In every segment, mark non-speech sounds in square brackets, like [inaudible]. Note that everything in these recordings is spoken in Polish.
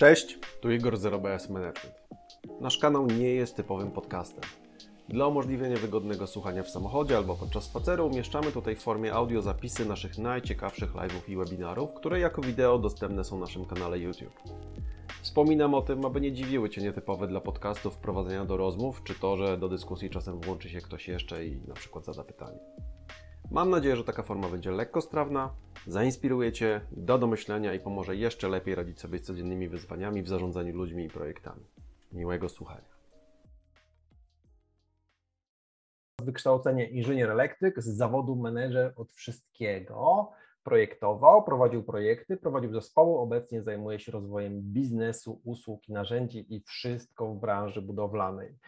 Cześć, tu Igor z RBS Management. Nasz kanał nie jest typowym podcastem. Dla umożliwienia wygodnego słuchania w samochodzie albo podczas spaceru umieszczamy tutaj w formie audio zapisy naszych najciekawszych live'ów i webinarów, które jako wideo dostępne są na naszym kanale YouTube. Wspominam o tym, aby nie dziwiły Cię nietypowe dla podcastów wprowadzenia do rozmów, czy to, że do dyskusji czasem włączy się ktoś jeszcze i na przykład zada pytanie. Mam nadzieję, że taka forma będzie lekko strawna, zainspiruje Cię do domyślenia i pomoże jeszcze lepiej radzić sobie z codziennymi wyzwaniami w zarządzaniu ludźmi i projektami. Miłego słuchania. Wykształcenie inżynier elektryk, z zawodu menedżer od wszystkiego. Projektował, prowadził projekty, prowadził zespoły, obecnie zajmuje się rozwojem biznesu, usług i narzędzi i wszystko w branży budowlanej.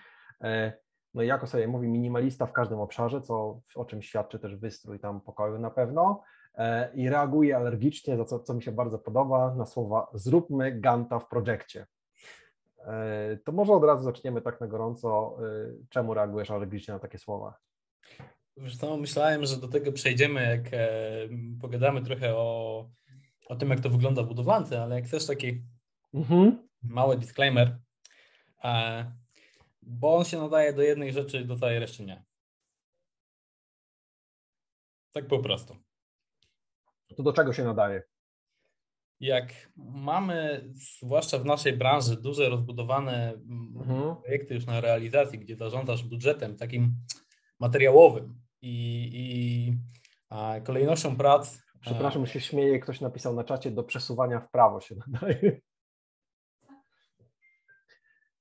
No i jako sobie mówi, minimalista w każdym obszarze, co, o czym świadczy też wystrój tam pokoju na pewno. E, I reaguje alergicznie, za co, co mi się bardzo podoba, na słowa zróbmy Ganta w projekcie. E, to może od razu zaczniemy tak na gorąco. E, czemu reagujesz alergicznie na takie słowa? Co, myślałem, że do tego przejdziemy, jak pogadamy trochę o, o tym, jak to wygląda w budowlance, ale jak chcesz taki mhm. mały disclaimer, bo on się nadaje do jednej rzeczy, do tej reszty nie. Tak po prostu. To do czego się nadaje? Jak mamy, zwłaszcza w naszej branży, duże rozbudowane mhm. projekty już na realizacji, gdzie zarządzasz budżetem takim materiałowym i, i a, kolejnością prac. Przepraszam, się śmieję, ktoś napisał na czacie, do przesuwania w prawo się nadaje.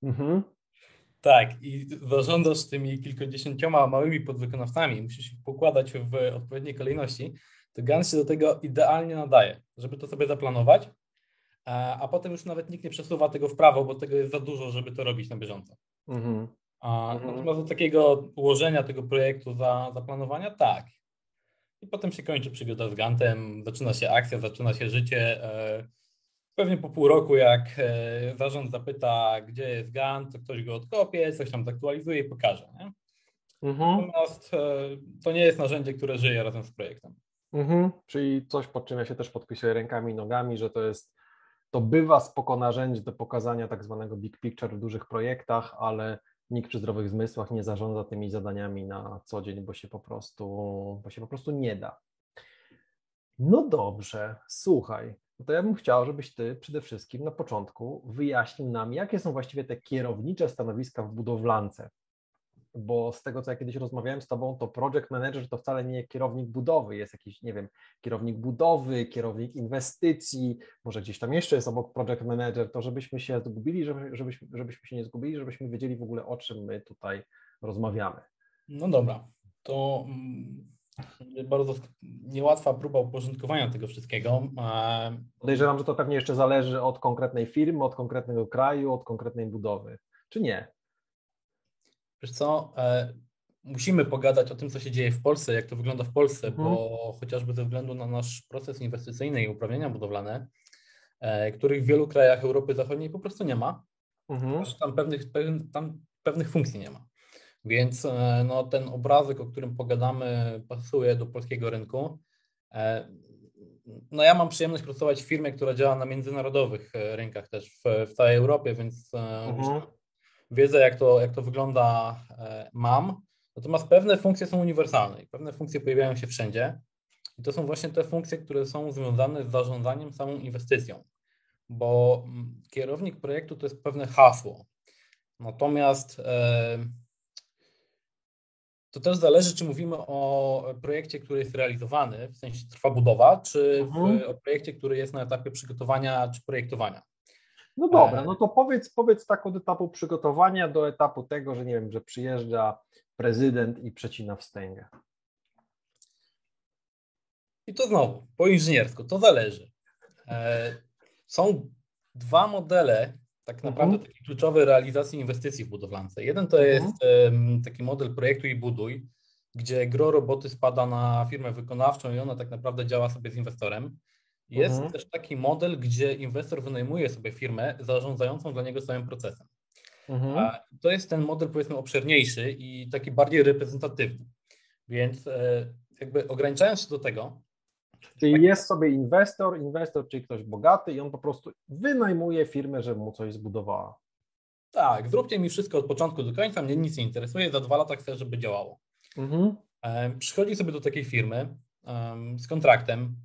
Mhm. Tak, i zarządzasz tymi kilkudziesięcioma małymi podwykonawcami, musisz ich pokładać w odpowiedniej kolejności, to Gantt się do tego idealnie nadaje, żeby to sobie zaplanować, a, potem już nawet nikt nie przesuwa tego w prawo, bo tego jest za dużo, żeby to robić na bieżąco. Mhm. A, mhm. Natomiast do takiego ułożenia tego projektu, za, zaplanowania, tak. I potem się kończy przygoda z Gantem, zaczyna się akcja, zaczyna się życie. Pewnie po pół roku, jak e, zarząd zapyta, gdzie jest GAN, to ktoś go odkopie, coś tam zaktualizuje i pokaże. Nie? Mhm. Natomiast e, to nie jest narzędzie, które żyje razem z projektem. Mhm. Czyli coś, pod czym ja się też podpisuję rękami i nogami, że to jest, to bywa spoko narzędzie do pokazania tak zwanego big picture w dużych projektach, ale nikt przy zdrowych zmysłach nie zarządza tymi zadaniami na co dzień, bo się po prostu, bo się po prostu nie da. No dobrze, słuchaj, no to ja bym chciał, żebyś ty przede wszystkim na początku wyjaśnił nam, jakie są właściwie te kierownicze stanowiska w budowlance. Bo z tego, co ja kiedyś rozmawiałem z tobą, to project manager to wcale nie kierownik budowy, jest jakiś, nie wiem, kierownik budowy, kierownik inwestycji, może gdzieś tam jeszcze jest obok project manager, to żebyśmy się zgubili, żeby, żebyśmy, żebyśmy się nie zgubili, żebyśmy wiedzieli w ogóle, o czym my tutaj rozmawiamy. No dobra, to mm, bardzo niełatwa próba uporządkowania tego wszystkiego. Podejrzewam, że to pewnie jeszcze zależy od konkretnej firmy, od konkretnego kraju, od konkretnej budowy, czy nie? Wiesz co, e, musimy pogadać o tym, co się dzieje w Polsce, jak to wygląda w Polsce, mhm. bo chociażby ze względu na nasz proces inwestycyjny i uprawnienia budowlane, e, których w wielu krajach Europy Zachodniej po prostu nie ma, mhm. tam, pewnych, tam pewnych funkcji nie ma. Więc e, no, ten obrazek, o którym pogadamy, pasuje do polskiego rynku. E, no ja mam przyjemność pracować w firmie, która działa na międzynarodowych e, rynkach też w, w całej Europie, więc mhm. wiedzę jak to, jak to wygląda mam. Natomiast pewne funkcje są uniwersalne i pewne funkcje pojawiają się wszędzie. I to są właśnie te funkcje, które są związane z zarządzaniem samą inwestycją, bo mm, kierownik projektu to jest pewne hasło. Natomiast to też zależy, czy mówimy o projekcie, który jest realizowany, w sensie trwa budowa, czy mhm. w, o projekcie, który jest na etapie przygotowania czy projektowania. No dobra, e, no to powiedz, powiedz tak od etapu przygotowania do etapu tego, że nie wiem, że przyjeżdża prezydent i przecina wstęgę. I to znowu, po inżyniersku, to zależy. E, są dwa modele tak mhm. naprawdę mhm. taki kluczowy realizacji inwestycji w budowlance. Jeden to mhm. jest um, taki model projektu i buduj, gdzie gro roboty spada na firmę wykonawczą i ona tak naprawdę działa sobie z inwestorem. Jest mhm. też taki model, gdzie inwestor wynajmuje sobie firmę zarządzającą dla niego całym procesem. Mhm. To jest ten model powiedzmy obszerniejszy i taki bardziej reprezentatywny. Więc e, jakby ograniczając się do tego, Czyli jest sobie inwestor, inwestor, czyli ktoś bogaty i on po prostu wynajmuje firmę, żeby mu coś zbudowała. Tak, zróbcie mi wszystko od początku do końca, mnie nic nie interesuje, za dwa lata chcę, żeby działało. Mhm. Przychodzi sobie do takiej firmy em, z kontraktem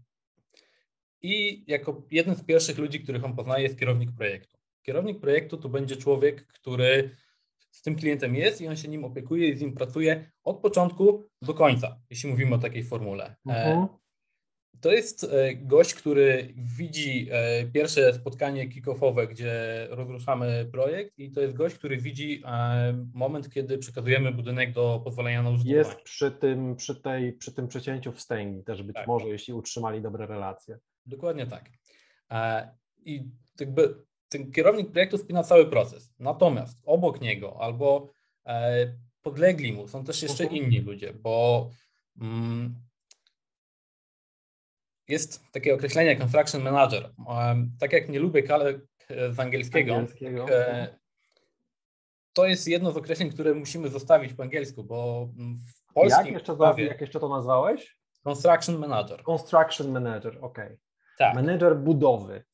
i jako jeden z pierwszych ludzi, których on poznaje, jest kierownik projektu. Kierownik projektu to będzie człowiek, który z tym klientem jest i on się nim opiekuje i z nim pracuje od początku do końca, jeśli mówimy o takiej formule. E, Mhm. To jest e, gość, który widzi e, pierwsze spotkanie kick-offowe, gdzie rozruszamy projekt i to jest gość, który widzi e, moment, kiedy przekazujemy budynek do pozwolenia na użytkowanie. Jest przy tym, przy, tej, przy tym przecięciu wstęgi też być Tak. może, jeśli utrzymali dobre relacje. Dokładnie tak. I jakby ten kierownik projektu spina cały proces. Natomiast obok niego albo podlegli mu są też jeszcze Mhm. inni ludzie, bo mm, jest takie określenie construction manager. Tak jak nie lubię kalek e, z angielskiego, Angielskiego. e, to jest jedno z określeń, które musimy zostawić po angielsku, bo w polskim jak, jeszcze prawie jak jeszcze to nazwałeś? construction manager. Construction manager, ok. Tak. Manager budowy.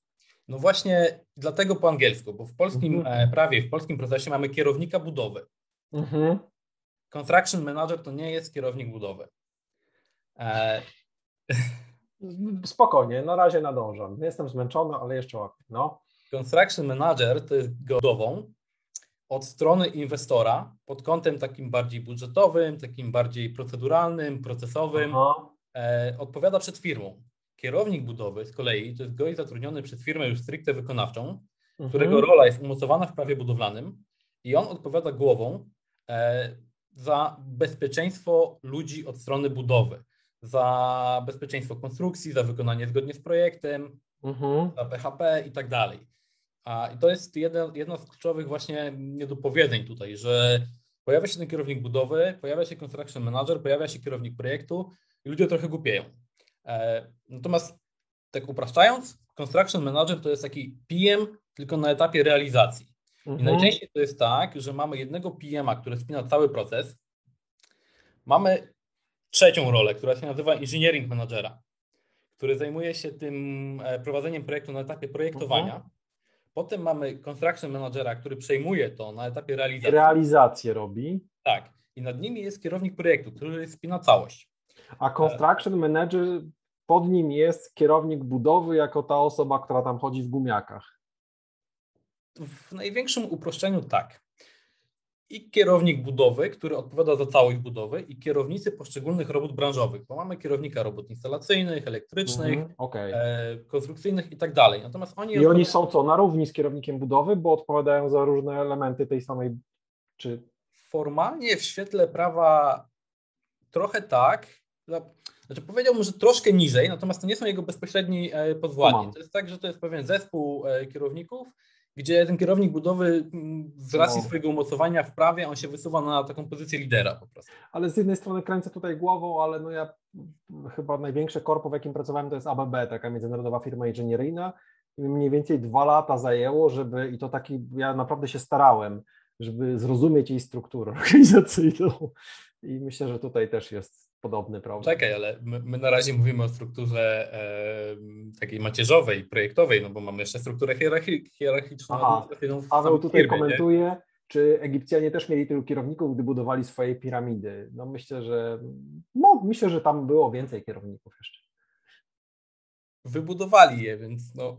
No właśnie dlatego po angielsku, bo w polskim Mhm. e, prawie, w polskim procesie mamy kierownika budowy. Mhm. Construction manager to nie jest kierownik budowy. E, Spokojnie, na razie nadążam. Jestem zmęczony, ale jeszcze łapię. No. construction manager to jest budową od strony inwestora pod kątem takim bardziej budżetowym, takim bardziej proceduralnym, procesowym. E, odpowiada przed firmą. Kierownik budowy z kolei to jest gość zatrudniony przez firmę już stricte wykonawczą, którego Mhm. rola jest umocowana w prawie budowlanym i on odpowiada głową e, za bezpieczeństwo ludzi od strony budowy, za bezpieczeństwo konstrukcji, za wykonanie zgodnie z projektem, Mhm. za PHP i tak dalej. A i to jest jedno, jedno z kluczowych właśnie niedopowiedzeń tutaj, że pojawia się ten kierownik budowy, pojawia się construction manager, pojawia się kierownik projektu i ludzie trochę głupieją. E, natomiast tak upraszczając, construction manager to jest taki PM, tylko na etapie realizacji. I Mhm. najczęściej to jest tak, że mamy jednego PM-a, który spina cały proces. Mamy trzecią rolę, która się nazywa engineering managera, który zajmuje się tym e, prowadzeniem projektu na etapie projektowania. Mhm. Potem mamy construction managera, który przejmuje to na etapie realizacji. Realizację robi. tak. I nad nimi jest kierownik projektu, który spina całość. A construction manager pod nim jest kierownik budowy jako ta osoba, która tam chodzi w gumiakach. W największym uproszczeniu tak. I kierownik budowy, który odpowiada za całość budowy, i kierownicy poszczególnych robót branżowych, bo mamy kierownika robót instalacyjnych, elektrycznych, Mhm. Okej. e, konstrukcyjnych i tak dalej. Natomiast oni. I oni są co, na równi z kierownikiem budowy, bo odpowiadają za różne elementy tej samej, czy Formalnie w świetle prawa trochę tak. Za- Znaczy powiedziałbym, że troszkę niżej, natomiast to nie są jego bezpośredni e, podwładni. To jest tak, że to jest pewien zespół e, kierowników, gdzie ten kierownik budowy mm, z racji No. swojego umocowania w prawie, on się wysuwa na taką pozycję lidera po prostu. Ale z jednej strony kręcę tutaj głową, ale no ja chyba największe korpo, w jakim pracowałem, to jest ABB, taka międzynarodowa firma inżynieryjna. I mniej więcej dwa lata zajęło, żeby, i to taki, ja naprawdę się starałem, żeby zrozumieć jej strukturę [laughs] organizacyjną. I myślę, że tutaj też jest podobny problem. Czekaj, ale my, my na razie mówimy o strukturze e, takiej macierzowej, projektowej, no bo mamy jeszcze strukturę hierarchi- hierarchiczną. Aha, Paweł tutaj firmie, nie? komentuje, czy Egipcjanie też mieli tylu kierowników, gdy budowali swoje piramidy. No myślę, że no, myślę, że tam było więcej kierowników jeszcze. Wybudowali je, więc no,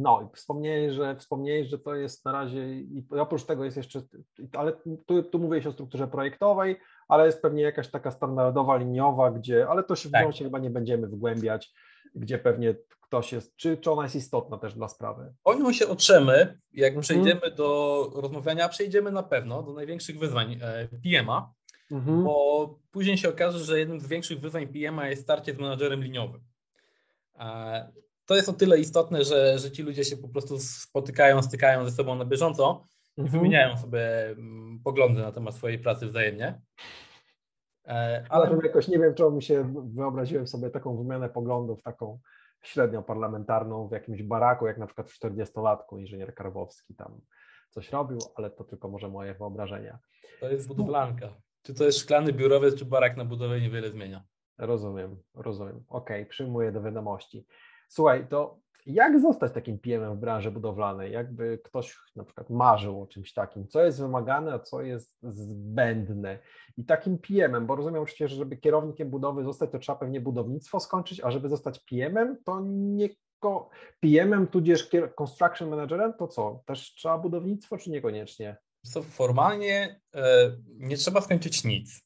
No i wspomniałeś, że wspomniałeś, że to jest na razie i oprócz tego jest jeszcze, ale tu, tu mówię o strukturze projektowej, ale jest pewnie jakaś taka standardowa, liniowa, gdzie, ale to się w Tak. nią się chyba nie będziemy wgłębiać, gdzie pewnie ktoś jest, czy, czy ona jest istotna też dla sprawy. O nią się otrzemy, jak Mhm. przejdziemy do rozmawiania, przejdziemy na pewno do największych wyzwań e, PM-a, Mhm. bo później się okaże, że jednym z większych wyzwań PM-a jest starcie z menadżerem liniowym. To jest o tyle istotne, że, że ci ludzie się po prostu spotykają, stykają ze sobą na bieżąco i Mhm. wymieniają sobie mm, poglądy na temat swojej pracy wzajemnie. E, Ale Ale jakoś nie wiem, czemu mi się wyobraziłem sobie taką wymianę poglądów, taką średnio parlamentarną w jakimś baraku, jak na przykład w 40-latku inżynier Karwowski tam coś robił, ale to tylko może moje wyobrażenia. to jest budowlanka. Czy to jest szklany biurowiec, czy barak na budowę niewiele zmienia. Rozumiem, rozumiem. Okej, przyjmuję do wiadomości. Słuchaj, to jak zostać takim PM-em w branży budowlanej? Jakby ktoś na przykład marzył o czymś takim, co jest wymagane, a co jest zbędne. I takim PM-em, bo rozumiem oczywiście, że żeby kierownikiem budowy zostać, to trzeba pewnie budownictwo skończyć, a żeby zostać PM-em, to nie PM-em tudzież construction managerem, to co? Też trzeba budownictwo, czy niekoniecznie? Formalnie e, nie trzeba skończyć nic.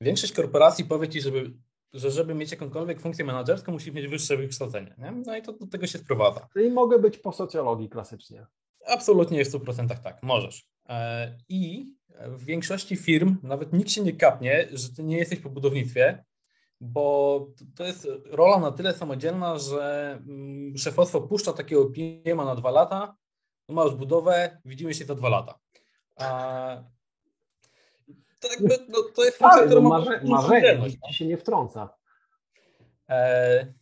Większość korporacji powie ci, żeby że żeby mieć jakąkolwiek funkcję menedżerską, musi mieć wyższe wykształcenie. Nie? No i to do tego się sprowadza. Czyli mogę być po socjologii klasycznie. Absolutnie w 100% tak, możesz. E, I w większości firm nawet nikt się nie kapnie, że ty nie jesteś po budownictwie, bo to jest rola na tyle samodzielna, że mm, szefostwo puszcza takiego PM na dwa lata, no masz budowę, widzimy się za dwa lata. To, jakby, no, to jest funkcja, która ma marze, marzenie, ci się nie wtrąca. E,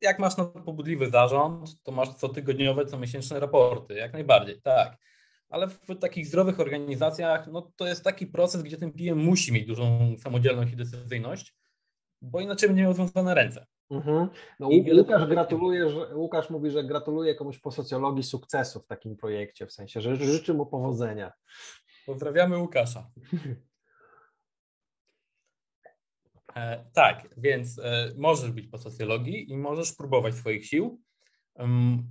jak masz pobudliwy zarząd, to masz cotygodniowe, comiesięczne raporty, jak najbardziej, tak. Ale w takich zdrowych organizacjach, no to jest taki proces, gdzie ten PM musi mieć dużą samodzielność i decyzyjność, bo inaczej będzie miał związane ręce. Mhm. No, Łukasz gratuluje, że, Łukasz mówi, że gratuluje komuś po socjologii sukcesu w takim projekcie, w sensie, że życzy mu powodzenia. Pozdrawiamy Łukasza. E, tak, więc e, możesz być po socjologii i możesz próbować swoich sił. Um,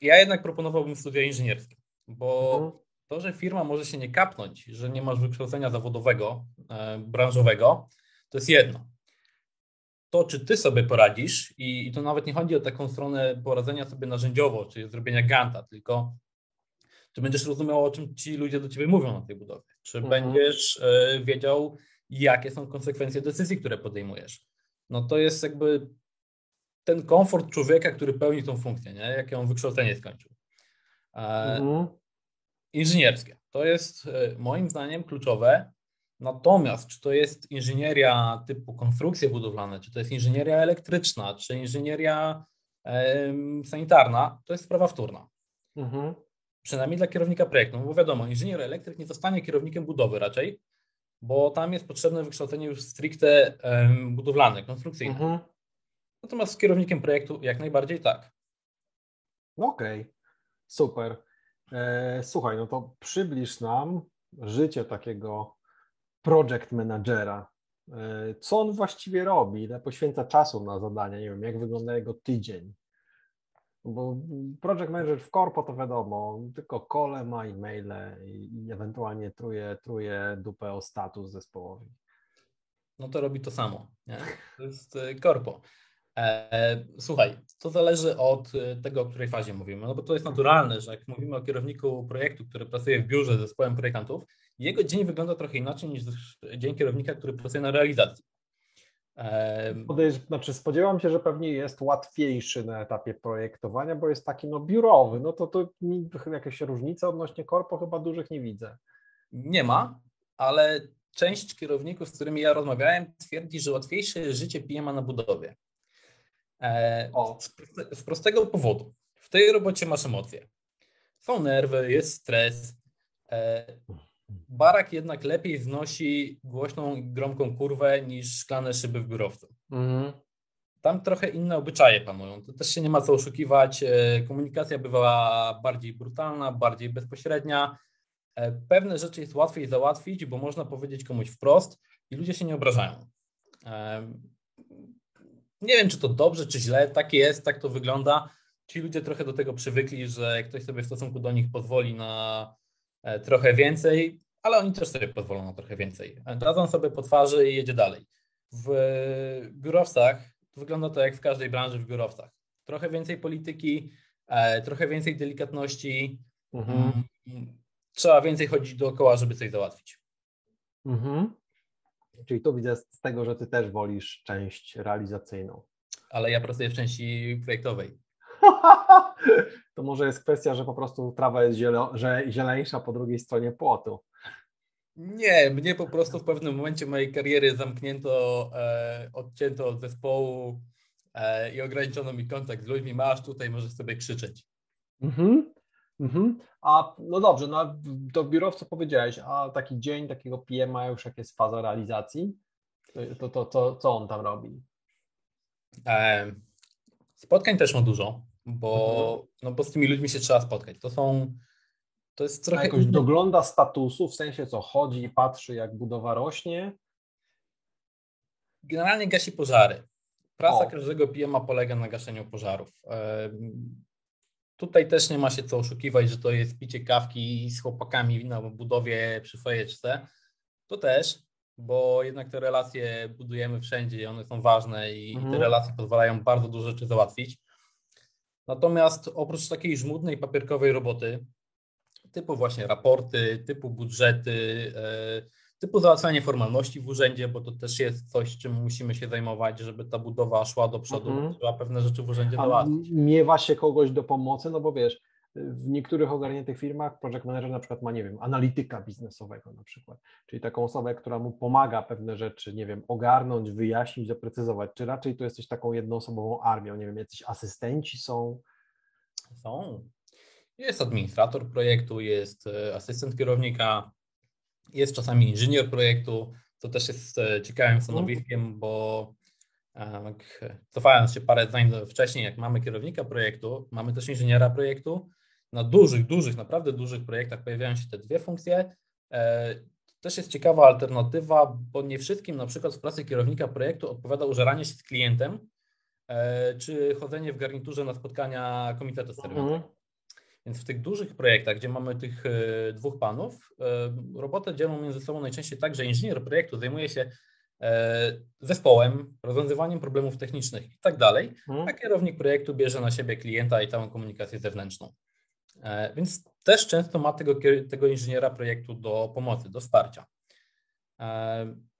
ja jednak proponowałbym studia inżynierskie, bo mhm. to, że firma może się nie kapnąć, że nie masz wykształcenia zawodowego, e, branżowego, to jest jedno. To, czy ty sobie poradzisz, i, i to nawet nie chodzi o taką stronę poradzenia sobie narzędziowo, czyli zrobienia ganta, tylko czy będziesz rozumiał, o czym ci ludzie do ciebie mówią na tej budowie, czy mhm. będziesz y, wiedział, jakie są konsekwencje decyzji, które podejmujesz. No to jest jakby ten komfort człowieka, który pełni tą funkcję, nie? jakie on wykształcenie skończył. E, mhm. Inżynierskie. To jest e, moim zdaniem kluczowe. Natomiast czy to jest inżynieria typu konstrukcje budowlane, czy to jest inżynieria elektryczna, czy inżynieria e, sanitarna, to jest sprawa wtórna. Mhm przynajmniej dla kierownika projektu, no bo wiadomo, inżynier elektryk nie zostanie kierownikiem budowy raczej, bo tam jest potrzebne wykształcenie już stricte um, budowlane, konstrukcyjne. Mhm. Natomiast z kierownikiem projektu jak najbardziej tak. Okej, okay. super. E, słuchaj, no to przybliż nam życie takiego project managera. E, co on właściwie robi? Ile poświęca czasu na zadania? Nie wiem, jak wygląda jego tydzień? Bo project manager w korpo to wiadomo, tylko kole ma e-maile i, ewentualnie truje, truje dupę o status zespołowi. No to robi to samo, nie? To jest korpo. E, słuchaj, to zależy od e, tego, o której fazie mówimy, no bo to jest naturalne, że jak mówimy o kierowniku projektu, który pracuje w biurze z zespołem projektantów, jego dzień wygląda trochę inaczej niż dzień kierownika, który pracuje na realizacji. Podejrz, znaczy spodziewam się, że pewnie jest łatwiejszy na etapie projektowania, bo jest taki no biurowy. No to, to jakieś różnice odnośnie korpo chyba dużych nie widzę. Nie ma, ale część kierowników, z którymi ja rozmawiałem, twierdzi, że łatwiejsze jest życie PM na budowie. E, z, z prostego powodu. W tej robocie masz emocje. Są nerwy, jest stres. E, Barak jednak lepiej znosi głośną i gromką kurwę niż szklane szyby w biurowcu. Mhm. Tam trochę inne obyczaje panują. To też się nie ma co oszukiwać. E, komunikacja bywa bardziej brutalna, bardziej bezpośrednia. E, pewne rzeczy jest łatwiej załatwić, bo można powiedzieć komuś wprost i ludzie się nie obrażają. E, nie wiem, czy to dobrze, czy źle. Tak jest, tak to wygląda. Ci ludzie trochę do tego przywykli, że ktoś sobie w stosunku do nich pozwoli na trochę więcej, ale oni też sobie pozwolą na trochę więcej. Dadzą sobie po twarzy i jedzie dalej. W biurowcach wygląda to jak w każdej branży w biurowcach. Trochę więcej polityki, e, trochę więcej delikatności. Mhm. Mm, trzeba więcej chodzić dookoła, żeby coś załatwić. Mhm. Czyli to widzę z tego, że ty też wolisz część realizacyjną. Ale ja pracuję w części projektowej. [laughs] to może jest kwestia, że po prostu trawa jest zielo, że zieleńsza po drugiej stronie płotu. Nie, mnie po prostu w pewnym momencie mojej kariery zamknięto, e, odcięto od zespołu e, i ograniczono mi kontakt z ludźmi. Masz tutaj, możesz sobie krzyczeć. Mhm. Mhm. A no dobrze, no to biurowco powiedziałeś, a taki dzień takiego PM już jak jest faza realizacji? To, to, to, co on tam robi? E, spotkań też ma dużo, bo, mhm. no bo z tymi ludźmi się trzeba spotkać. To są, to jest trochę... A jakoś dogląda statusu, w sensie co, chodzi i patrzy jak budowa rośnie? Generalnie gasi pożary. Praca o. każdego PM polega na gaszeniu pożarów. Tutaj też nie ma się co oszukiwać, że to jest picie kawki z chłopakami na budowie przy fajeczce. To też, bo jednak te relacje budujemy wszędzie i one są ważne i mhm. te relacje pozwalają bardzo dużo rzeczy załatwić. Natomiast oprócz takiej żmudnej papierkowej roboty, typu właśnie raporty, typu budżety, e, typu załatwianie formalności w urzędzie, bo to też jest coś, czym musimy się zajmować, żeby ta budowa szła do przodu, mhm. trzeba pewne rzeczy w urzędzie załatwić. Miewa się kogoś do pomocy, no bo wiesz, w niektórych ogarniętych firmach project manager na przykład ma, nie wiem, analityka biznesowego na przykład, czyli taką osobę, która mu pomaga pewne rzeczy, nie wiem, ogarnąć, wyjaśnić, doprecyzować, czy raczej to jesteś taką jednoosobową armią, nie wiem, jacyś asystenci są? Są. Jest administrator projektu, jest e, asystent kierownika, jest czasami inżynier projektu, to też jest e, ciekawym stanowiskiem, bo e, cofając się parę zdań wcześniej, jak mamy kierownika projektu, mamy też inżyniera projektu. Na dużych, dużych, naprawdę dużych projektach pojawiają się te dwie funkcje. To też jest ciekawa alternatywa, bo nie wszystkim na przykład w pracy kierownika projektu odpowiada użeranie się z klientem, czy chodzenie w garniturze na spotkania komitetu sterowego. Mhm. Więc w tych dużych projektach, gdzie mamy tych e, dwóch panów, e, robotę dzielą między sobą najczęściej tak, że inżynier projektu zajmuje się e, zespołem, rozwiązywaniem problemów technicznych i tak dalej, mhm. a kierownik projektu bierze na siebie klienta i całą komunikację zewnętrzną. Więc też często ma tego, tego inżyniera projektu do pomocy, do wsparcia.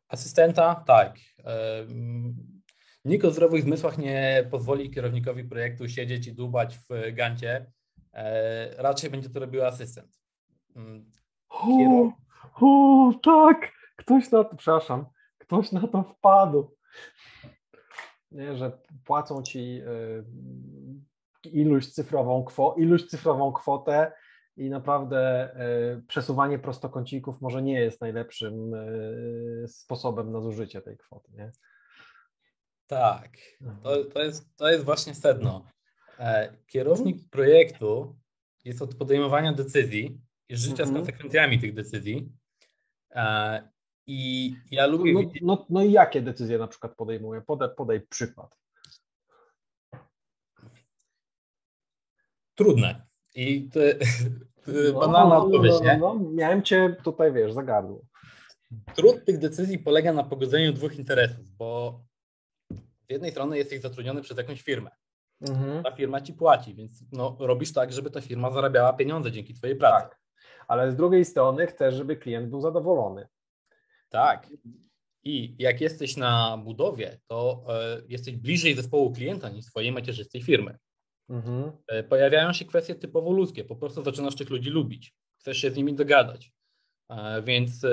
Asystenta, tak. Nikt o zdrowych zmysłach nie pozwoli kierownikowi projektu siedzieć i dłubać w gancie E, raczej będzie to robił asystent. Mm, o, o, tak, ktoś na to, przepraszam, ktoś na to wpadł. Nie, że płacą ci y, iluś cyfrową, kwo, iluś cyfrową kwotę i naprawdę y, przesuwanie prostokącików może nie jest najlepszym y, sposobem na zużycie tej kwoty. Nie? Tak, to, to, jest, to jest właśnie sedno. E, kierownik projektu jest od podejmowania decyzji i życia z mhm. konsekwencjami tych decyzji. E, I ja lubię no, no, no i jakie decyzje na przykład podejmuje? Podaj, podaj przykład. Trudne. I to, [laughs] to no, banalna odpowiedź, no, nie? No, miałem cię tutaj, wiesz, za gardło. Trud tych decyzji polega na pogodzeniu dwóch interesów, bo z jednej strony jesteś zatrudniony przez jakąś firmę. Mhm. Ta firma ci płaci, więc no, robisz tak, żeby ta firma zarabiała pieniądze dzięki twojej pracy. Tak. Ale z drugiej strony chcesz, żeby klient był zadowolony. Tak. I jak jesteś na budowie, to y, jesteś bliżej zespołu klienta niż swojej macierzystej firmy. Mhm. Y, pojawiają się kwestie typowo ludzkie. Po prostu zaczynasz tych ludzi lubić. Chcesz się z nimi dogadać. Y, więc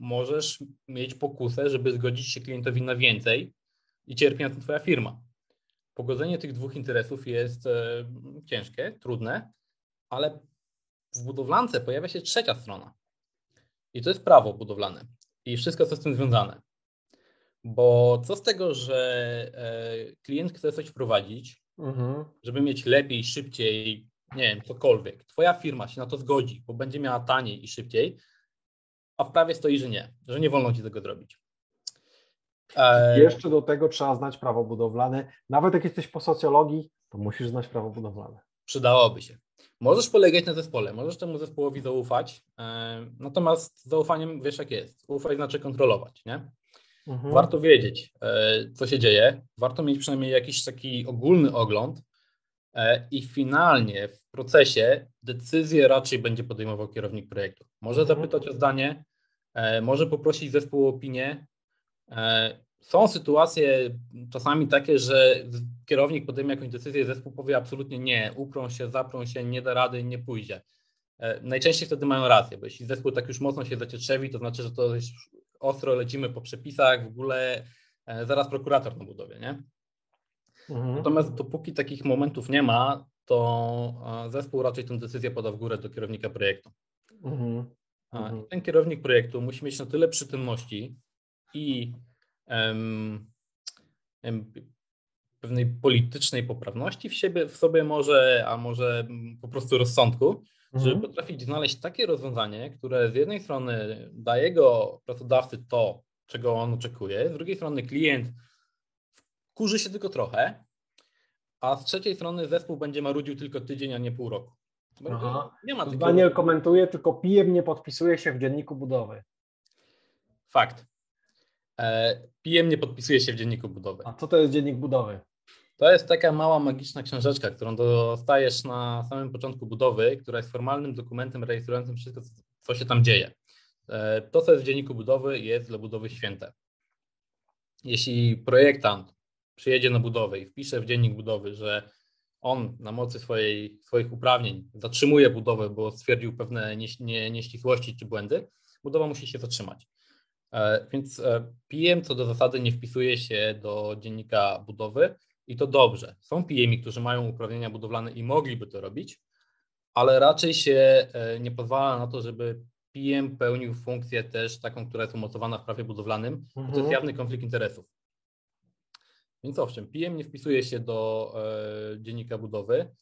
możesz mieć pokusę, żeby zgodzić się klientowi na więcej i cierpi na tym twoja firma pogodzenie tych dwóch interesów jest e, ciężkie, trudne, ale w budowlance pojawia się trzecia strona. I to jest prawo budowlane i wszystko, co z tym związane. Bo co z tego, że e, klient chce coś wprowadzić, mhm. żeby mieć lepiej, szybciej, nie wiem, cokolwiek. Twoja firma się na to zgodzi, bo będzie miała taniej i szybciej, a w prawie stoi, że nie, że nie wolno ci tego zrobić. E, Jeszcze do tego trzeba znać prawo budowlane. Nawet jak jesteś po socjologii, to musisz znać prawo budowlane. Przydałoby się. Możesz polegać na zespole, możesz temu zespołowi zaufać, e, natomiast zaufaniem wiesz jak jest. Ufać znaczy kontrolować, nie? Mhm. Warto wiedzieć, e, co się dzieje, warto mieć przynajmniej jakiś taki ogólny ogląd i finalnie w procesie decyzję raczej będzie podejmował kierownik projektu. Może mhm. zapytać o zdanie, może poprosić zespół o opinię, E, są sytuacje czasami takie, że kierownik podejmie jakąś decyzję, zespół powie absolutnie nie, uprą się, zaprą się, nie da rady, nie pójdzie. E, najczęściej wtedy mają rację, bo jeśli zespół tak już mocno się zacietrzewi, to znaczy, że to już ostro lecimy po przepisach, w ogóle e, zaraz prokurator na budowie, nie? Mhm. Natomiast dopóki takich momentów nie ma, to zespół raczej tę decyzję poda w górę do kierownika projektu. Mhm. Mhm. Ten kierownik projektu musi mieć na tyle przytomności, i em, em, pewnej politycznej poprawności w, siebie, w sobie może, a może mm, po prostu rozsądku, żeby Mhm. potrafić znaleźć takie rozwiązanie, które z jednej strony daje go pracodawcy to, czego on oczekuje, z drugiej strony klient kurzy się tylko trochę, a z trzeciej strony zespół będzie marudził tylko tydzień, a nie pół roku. Aha. Nie ma takiego- Daniel komentuje, tylko pijem nie podpisuje się w dzienniku budowy. Fakt. E, nie podpisuje się w dzienniku budowy. A co to jest dziennik budowy? To jest taka mała magiczna książeczka, którą dostajesz na samym początku budowy, która jest formalnym dokumentem rejestrującym wszystko, co- się tam dzieje. E, To, co jest w dzienniku budowy, jest dla budowy święte. Jeśli projektant przyjedzie na budowę i wpisze w dziennik budowy, że on na mocy swojej, swoich uprawnień zatrzymuje budowę, bo stwierdził pewne nieś- nie, nieścisłości czy błędy, budowa musi się zatrzymać. E, Więc e, PM co do zasady nie wpisuje się do dziennika budowy i to dobrze. Są PM, którzy mają uprawnienia budowlane i mogliby to robić, ale raczej się e, nie pozwala na to, żeby PM pełnił funkcję też taką, która jest umocowana w prawie budowlanym. To Mhm. jest jawny konflikt interesów. Więc owszem, PM nie wpisuje się do e, dziennika budowy.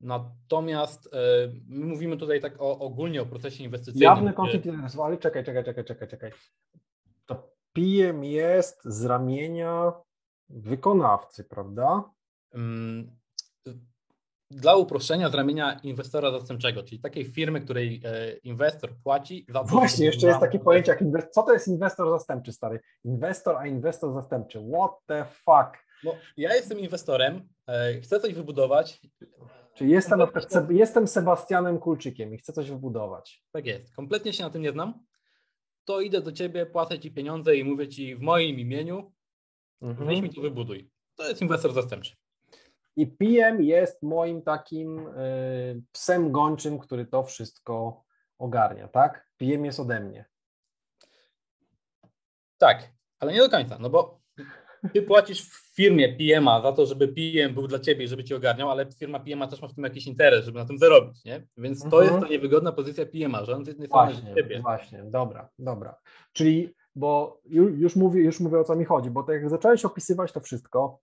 Natomiast e, my mówimy tutaj tak o, ogólnie o procesie inwestycyjnym. Jawny konflikt interesów, ale czekaj, czekaj, czekaj, czekaj, czekaj. To PM jest z ramienia wykonawcy, prawda? Mm, Dla uproszczenia z ramienia inwestora zastępczego, czyli takiej firmy, której e, inwestor płaci za to, Właśnie, jeszcze jest takie pojęcie jak inwestor. Co to jest inwestor zastępczy, stary? Inwestor, a inwestor zastępczy. What the fuck? No, ja jestem inwestorem, e, chcę coś wybudować. Czyli jestem, na Seb- jestem Sebastianem Kulczykiem i chcę coś wybudować. Tak jest, kompletnie się na tym nie znam. To idę do ciebie, płacę ci pieniądze i mówię ci w moim imieniu, Mhm. weź mi to wybuduj. To jest inwestor zastępczy. I PM jest moim takim y, psem gończym, który to wszystko ogarnia, tak? PM jest ode mnie. Tak, ale nie do końca, no bo ty płacisz w firmie PM-a za to, żeby PM był dla ciebie i żeby ci ogarniał, ale firma PM-a też ma w tym jakiś interes, żeby na tym zarobić, nie? Więc to Mhm. jest ta niewygodna pozycja PM-a, że on z jednej strony Właśnie, ciebie. właśnie, dobra, dobra. Czyli, bo ju- już mówię, już mówię o co mi chodzi, bo tak jak zacząłeś opisywać to wszystko,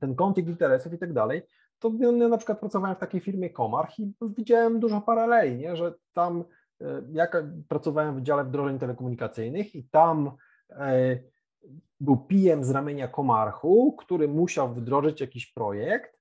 ten konflikt interesów i tak dalej, to ja na przykład pracowałem w takiej firmie Komarch i widziałem dużo paraleli, nie? że tam e, jak pracowałem w Wydziale Wdrożeń Telekomunikacyjnych i tam e, był PM z ramienia Komarchu, który musiał wdrożyć jakiś projekt,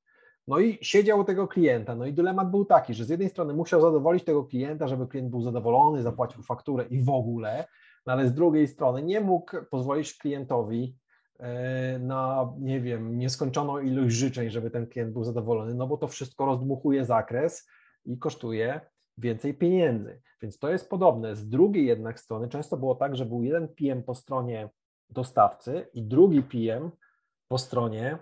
no i siedział u tego klienta. No i dylemat był taki, że z jednej strony musiał zadowolić tego klienta, żeby klient był zadowolony, zapłacił fakturę i w ogóle, no ale z drugiej strony nie mógł pozwolić klientowi e, na, nie wiem, nieskończoną ilość życzeń, żeby ten klient był zadowolony, no bo to wszystko rozdmuchuje zakres i kosztuje więcej pieniędzy. Więc to jest podobne. Z drugiej jednak strony często było tak, że był jeden PM po stronie dostawcy i drugi PM po stronie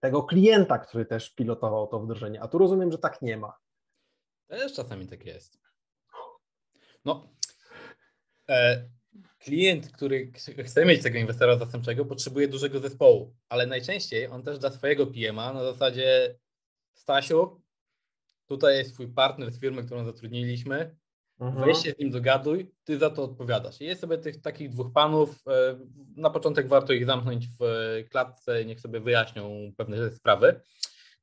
tego klienta, który też pilotował to wdrożenie. A tu rozumiem, że tak nie ma. Też czasami tak jest. No, klient, który ch- chce mieć tego inwestora zastępczego, potrzebuje dużego zespołu, ale najczęściej on też dla swojego PM-a na zasadzie Stasiu, tutaj jest twój partner z firmy, którą zatrudniliśmy, Mhm. weź się z nim dogaduj, ty za to odpowiadasz. I jest sobie tych takich dwóch panów, e, na początek warto ich zamknąć w e, klatce, niech sobie wyjaśnią pewne sprawy,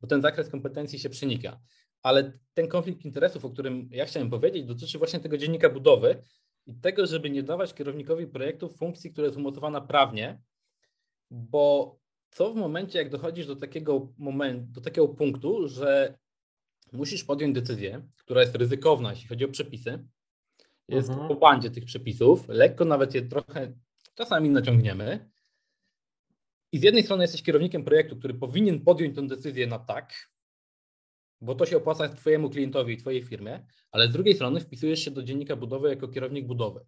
bo ten zakres kompetencji się przenika. Ale ten konflikt interesów, o którym ja chciałem powiedzieć, dotyczy właśnie tego dziennika budowy i tego, żeby nie dawać kierownikowi projektu funkcji, która jest umocowana prawnie, bo co w momencie, jak dochodzisz do takiego momentu, do takiego punktu, że musisz podjąć decyzję, która jest ryzykowna, jeśli chodzi o przepisy, jest Mhm. po bandzie tych przepisów, lekko nawet je trochę czasami naciągniemy. I z jednej strony jesteś kierownikiem projektu, który powinien podjąć tę decyzję na tak, bo to się opłaca Twojemu klientowi i Twojej firmie, ale z drugiej strony wpisujesz się do dziennika budowy jako kierownik budowy.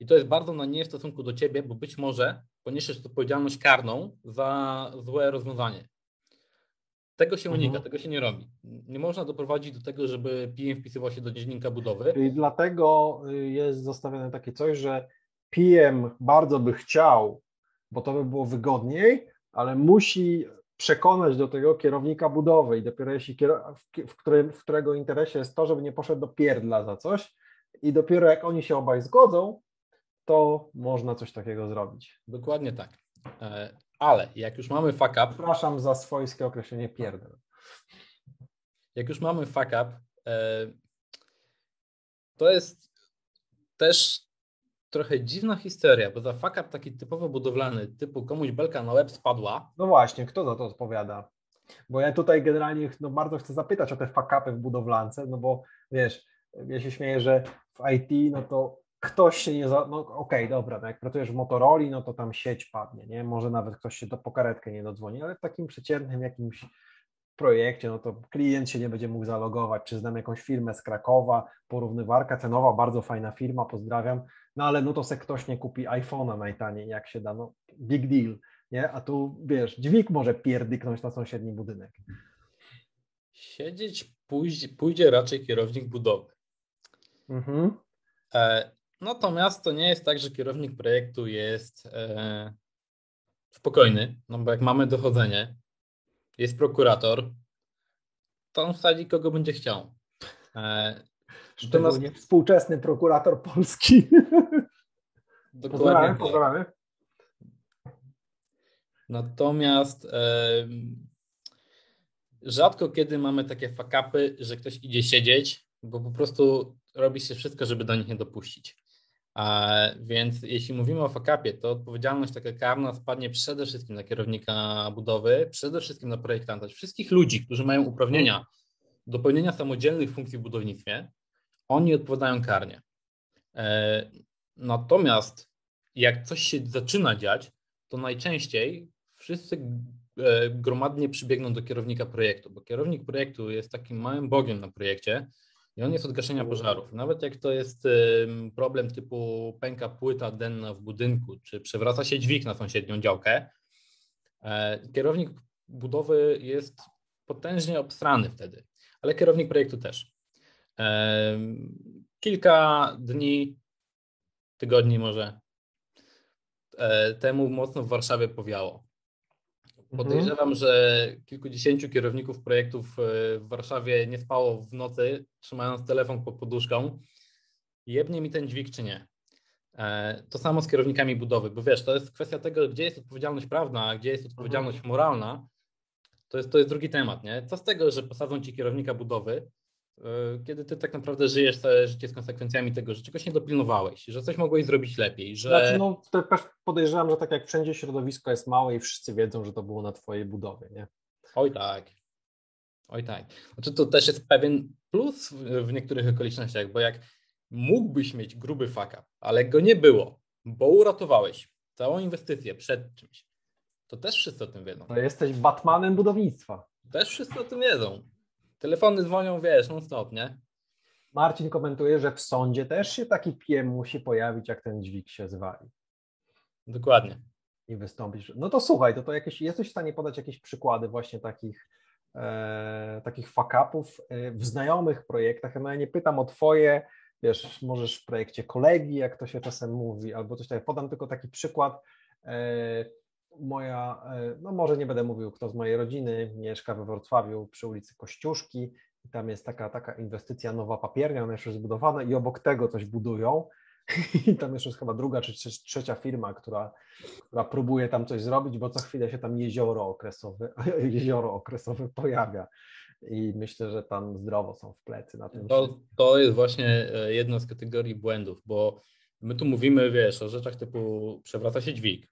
I to jest bardzo na nie w stosunku do Ciebie, bo być może poniesiesz odpowiedzialność karną za złe rozwiązanie. Tego się unika, Mhm. tego się nie robi. Nie można doprowadzić do tego, żeby PM wpisywał się do dziennika budowy. Czyli dlatego y, jest zostawione takie coś, że PM bardzo by chciał, bo to by było wygodniej, ale musi przekonać do tego kierownika budowy i dopiero jeśli w, którym, w którego interesie jest to, żeby nie poszedł do pierdla za coś i dopiero jak oni się obaj zgodzą, to można coś takiego zrobić. Dokładnie tak. E, ale jak już mamy fuck up. Przepraszam za swojskie określenie pierdel. Jak już mamy fuck up, e, to jest też trochę dziwna historia, bo za fuck up taki typowo budowlany, typu komuś belka na łeb spadła. No właśnie, kto za to odpowiada? Bo ja tutaj generalnie no, bardzo chcę zapytać o te fuck-upy w budowlance, no bo wiesz, ja się śmieję, że w IT, no to ktoś się nie za... No okej, okay, dobra, no jak pracujesz w Motorola, no to tam sieć padnie, nie? Może nawet ktoś się do pokaretkę nie dodzwoni, ale w takim przeciętnym jakimś projekcie, no to klient się nie będzie mógł zalogować, czy znam jakąś firmę z Krakowa, porównywarka cenowa, bardzo fajna firma, pozdrawiam, no ale no to se ktoś nie kupi iPhone'a najtaniej, jak się da, no big deal, nie? A tu, wiesz, dźwig może pierdyknąć na sąsiedni budynek. Siedzieć pójdzie, pójdzie raczej kierownik budowy. Mhm. E, natomiast to nie jest tak, że kierownik projektu jest e, spokojny, no bo jak mamy dochodzenie, jest prokurator, to on wsadzi kogo będzie chciał. E, Szczególnie nas... współczesny prokurator polski. [laughs] Dokładnie. Pozdrawiamy, pozdrawiamy. Natomiast e, rzadko kiedy mamy takie fakapy, że ktoś idzie siedzieć, bo po prostu robi się wszystko, żeby do nich nie dopuścić. A, więc jeśli mówimy o fakapie, to odpowiedzialność taka karna spadnie przede wszystkim na kierownika budowy, przede wszystkim na projektanta, wszystkich ludzi, którzy mają uprawnienia do pełnienia samodzielnych funkcji w budownictwie, oni odpowiadają karnie. Natomiast jak coś się zaczyna dziać, to najczęściej wszyscy e, gromadnie przybiegną do kierownika projektu, bo kierownik projektu jest takim małym bogiem na projekcie i on jest od gaszenia pożarów. Nawet jak to jest problem typu pęka płyta denna w budynku, czy przewraca się dźwig na sąsiednią działkę, e, kierownik budowy jest potężnie obstrany wtedy, ale kierownik projektu też. Kilka dni, tygodni może e, temu mocno w Warszawie powiało. Mhm. Podejrzewam, że kilkudziesięciu kierowników projektów e, w Warszawie nie spało w nocy, trzymając telefon pod poduszką. Jebnie mi ten dźwig, czy nie? E, to samo z kierownikami budowy, bo wiesz, to jest kwestia tego, gdzie jest odpowiedzialność prawna, a gdzie jest odpowiedzialność mhm. moralna. To jest, to jest drugi temat, nie? Co z tego, że posadzą ci kierownika budowy, kiedy ty tak naprawdę żyjesz całe życie z konsekwencjami tego, że czegoś nie dopilnowałeś, że coś mogłeś zrobić lepiej, że... Znaczy, no, też podejrzewam, że tak jak wszędzie środowisko jest małe i wszyscy wiedzą, że to było na twojej budowie, nie? Oj tak. Oj tak. Znaczy to też jest pewien plus w niektórych okolicznościach, bo jak mógłbyś mieć gruby fuck ale go nie było, bo uratowałeś całą inwestycję przed czymś, to też wszyscy o tym wiedzą. To jesteś Batmanem budownictwa. Też wszyscy o tym wiedzą. Telefony dzwonią, wiesz, non stop, nie? Marcin komentuje, że w sądzie też się taki piem musi pojawić, jak ten dźwig się zwali. Dokładnie. I wystąpisz. No to słuchaj, to, to jakieś, jesteś w stanie podać jakieś przykłady właśnie takich, e, takich fuck-upów e, w znajomych projektach. No ja nie pytam o twoje, wiesz, możesz w projekcie kolegi, jak to się czasem mówi, albo coś takiego. Podam tylko taki przykład. E, moja, e, no może nie będę mówił, kto z mojej rodziny mieszka we Wrocławiu przy ulicy Kościuszki. I tam jest taka, taka inwestycja nowa papiernia, ona jest zbudowana i obok tego coś budują. [laughs] I tam jeszcze jest chyba druga czy trzecia firma, która, która próbuje tam coś zrobić, bo co chwilę się tam jezioro okresowe, [laughs] jezioro okresowe pojawia. I myślę, że tam zdrowo są w plecy na tym. To, to jest właśnie e, jedna z kategorii błędów, bo my tu mówimy, wiesz, o rzeczach typu przewraca się dźwig,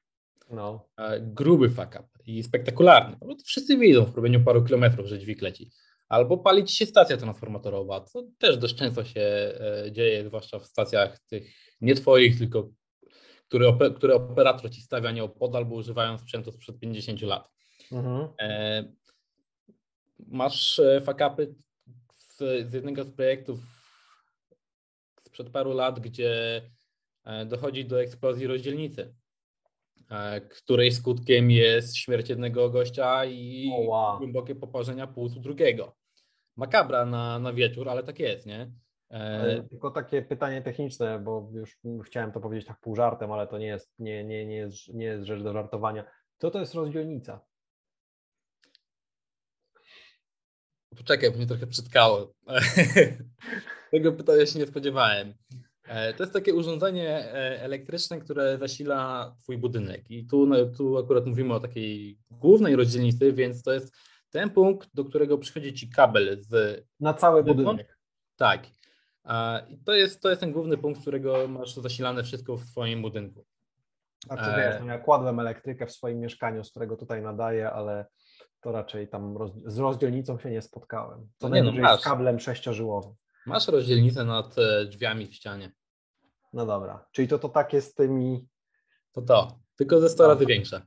no. Gruby fuck up i spektakularny. No, wszyscy widzą w robieniu paru kilometrów, że dźwig leci. Albo palić się stacja transformatorowa, co też dość często się e, dzieje, zwłaszcza w stacjach tych nie twoich, tylko które, które operator ci stawia nieopodal, bo używają sprzętu sprzed 50 lat. Mhm. E, masz e, fakapy z, z jednego z projektów sprzed paru lat, gdzie dochodzi do eksplozji rozdzielnicy E, której skutkiem jest śmierć jednego gościa i oh, wow. głębokie poparzenia płucu drugiego. Makabra na, na wieczór, ale tak jest, nie? E... Tylko takie pytanie techniczne, bo już chciałem to powiedzieć tak pół żartem, ale to nie jest, nie, nie, nie, jest, nie jest rzecz do żartowania. Co to jest rozdzielnica? Poczekaj, bo mnie trochę przytkało. [laughs] Tego pytania się nie spodziewałem. E, to jest takie urządzenie e, elektryczne, które zasila Twój budynek. I tu, no, tu akurat mówimy o takiej głównej rozdzielnicy, więc to jest ten punkt, do którego przychodzi Ci kabel z. Na cały budynek. Tak. I to jest, to jest ten główny punkt, z którego masz zasilane wszystko w Twoim budynku. Znaczy wiesz, no ja kładłem elektrykę w swoim mieszkaniu, z którego tutaj nadaję, ale to raczej tam roz... z rozdzielnicą się nie spotkałem. To no nie, no, z kablem sześciożyłowym. Masz rozdzielnicę nad e, drzwiami w ścianie. No dobra, czyli to to takie z tymi... To to, tylko ze 100 razy większe.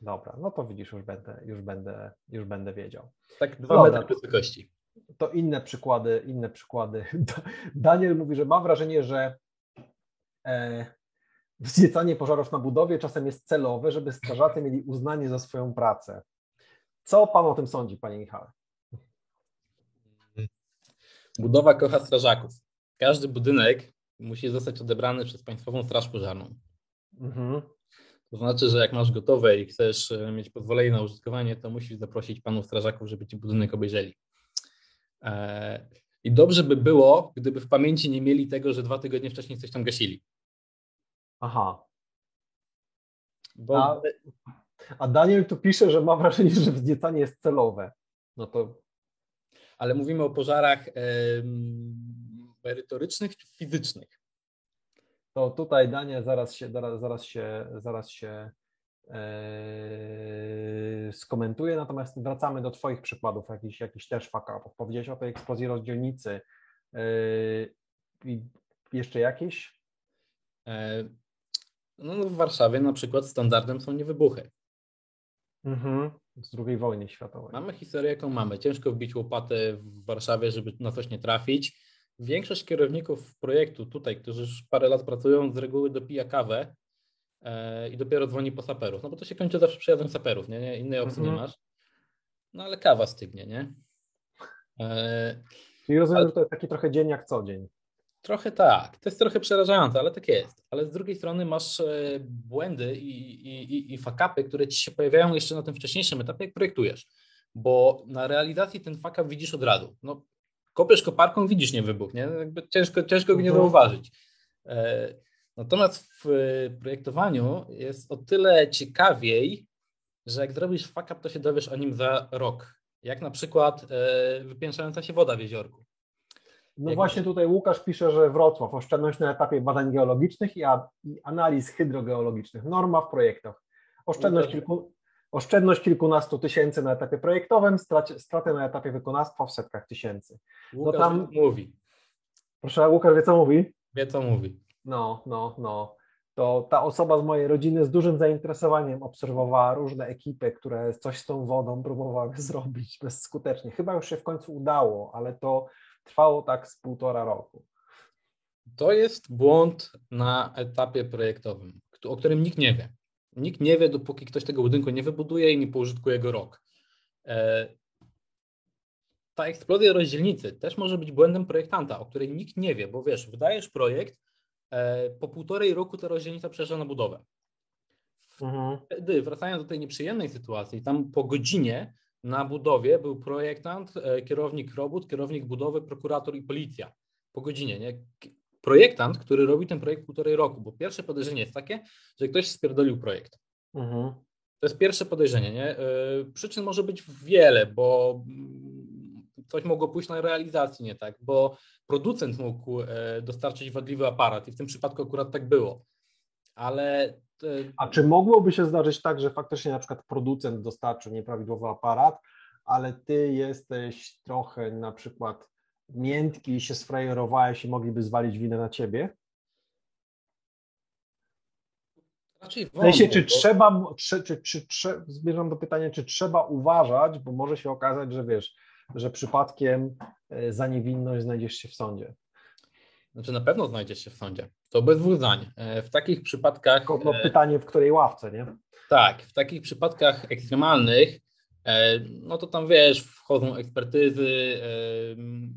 Dobra, no to widzisz, już będę, już będę, już będę wiedział. Tak dwa metry wysokości. To inne przykłady, inne przykłady. [laughs] Daniel mówi, że ma wrażenie, że e, wzniecanie pożarów na budowie czasem jest celowe, żeby strażacy mieli uznanie za swoją pracę. Co Pan o tym sądzi, Panie Michale? Budowa kocha strażaków. Każdy budynek musi zostać odebrany przez Państwową Straż Pożarną. Mhm. To znaczy, że jak masz gotowe i chcesz e, mieć pozwolenie na użytkowanie, to musisz zaprosić panów strażaków, żeby ci budynek obejrzeli. E, I dobrze by było, gdyby w pamięci nie mieli tego, że dwa tygodnie wcześniej coś tam gasili. Aha. Bo... A, a Daniel tu pisze, że ma wrażenie, że wzniecanie jest celowe. No to. Ale mówimy o pożarach merytorycznych czy fizycznych? To tutaj Daniel zaraz się, zaraz, zaraz się, zaraz się yy, skomentuje, natomiast wracamy do Twoich przykładów, jakiś, jakiś też fuck up. Powiedziałeś o tej eksplozji rozdzielnicy. Yy, jeszcze jakieś? E, no, w Warszawie na przykład standardem są niewybuchy. Mhm. Z II wojny światowej. Mamy historię, jaką mamy. Ciężko wbić łopatę w Warszawie, żeby na coś nie trafić. Większość kierowników projektu tutaj, którzy już parę lat pracują, z reguły dopija kawę e, i dopiero dzwoni po saperów. No bo to się kończy zawsze przyjazdem saperów, nie? nie? Innej opcji mhm. nie masz. No ale kawa stygnie, nie? E, Czyli rozumiem, ale... że to jest taki trochę dzień jak co dzień. Trochę tak. To jest trochę przerażające, ale tak jest. Ale z drugiej strony masz e, błędy i, i, i fakapy, które ci się pojawiają jeszcze na tym wcześniejszym etapie, jak projektujesz. Bo na realizacji ten fakap widzisz od razu. No, kopiesz koparką, widzisz nie wybuch, nie? Jakby ciężko, ciężko go nie mhm. zauważyć. E, natomiast w projektowaniu jest o tyle ciekawiej, że jak zrobisz fuck up, to się dowiesz o nim za rok. Jak na przykład e, wypiększająca się woda w jeziorku. No właśnie tutaj Łukasz pisze, że Wrocław, oszczędność na etapie badań geologicznych i, analiz hydrogeologicznych, norma w projektach. Oszczędność kilku, Oszczędność kilkunastu tysięcy na etapie projektowym, straty na etapie wykonawstwa w setkach tysięcy. No Łukasz tam mówi. Proszę, Łukasz wie co mówi? Wie co mówi. No, no, no. To ta osoba z mojej rodziny z dużym zainteresowaniem obserwowała różne ekipy, które coś z tą wodą próbowały [laughs] zrobić bezskutecznie. Chyba już się w końcu udało, ale to trwało tak z półtora roku. To jest błąd na etapie projektowym, o którym nikt nie wie. Nikt nie wie, dopóki ktoś tego budynku nie wybuduje i nie poużytkuje go rok. E, ta eksplozja rozdzielnicy też może być błędem projektanta, o której nikt nie wie, bo wiesz, wydajesz projekt, e, po półtorej roku ta rozdzielnica przejeżdża na budowę. Mhm. Wtedy, wracając do tej nieprzyjemnej sytuacji, tam po godzinie na budowie był projektant, e, kierownik robót, kierownik budowy, prokurator i policja. Po godzinie, nie? projektant, który robi ten projekt półtorej roku, bo pierwsze podejrzenie jest takie, że ktoś spierdolił projekt. Mhm. To jest pierwsze podejrzenie. Nie? E, przyczyn może być wiele, bo mm, coś mogło pójść na realizacji nie tak, bo producent mógł e, dostarczyć wadliwy aparat i w tym przypadku akurat tak było. Ale. A czy mogłoby się zdarzyć tak, że faktycznie na przykład producent dostarczył nieprawidłowy aparat, ale ty jesteś trochę na przykład miętki i się sfrajerowałeś i mogliby zwalić winę na ciebie? Raczej w sensie, czy bo... trzeba, czy, czy, czy, czy, zmierzam do pytania, czy trzeba uważać, bo może się okazać, że wiesz, że przypadkiem e, za niewinność znajdziesz się w sądzie. Znaczy na pewno znajdziesz się w sądzie. To bez dwóch zdań. E, w takich przypadkach. No, pytanie, w której ławce, nie? Tak, w takich przypadkach ekstremalnych E, no to tam wiesz, wchodzą ekspertyzy, e,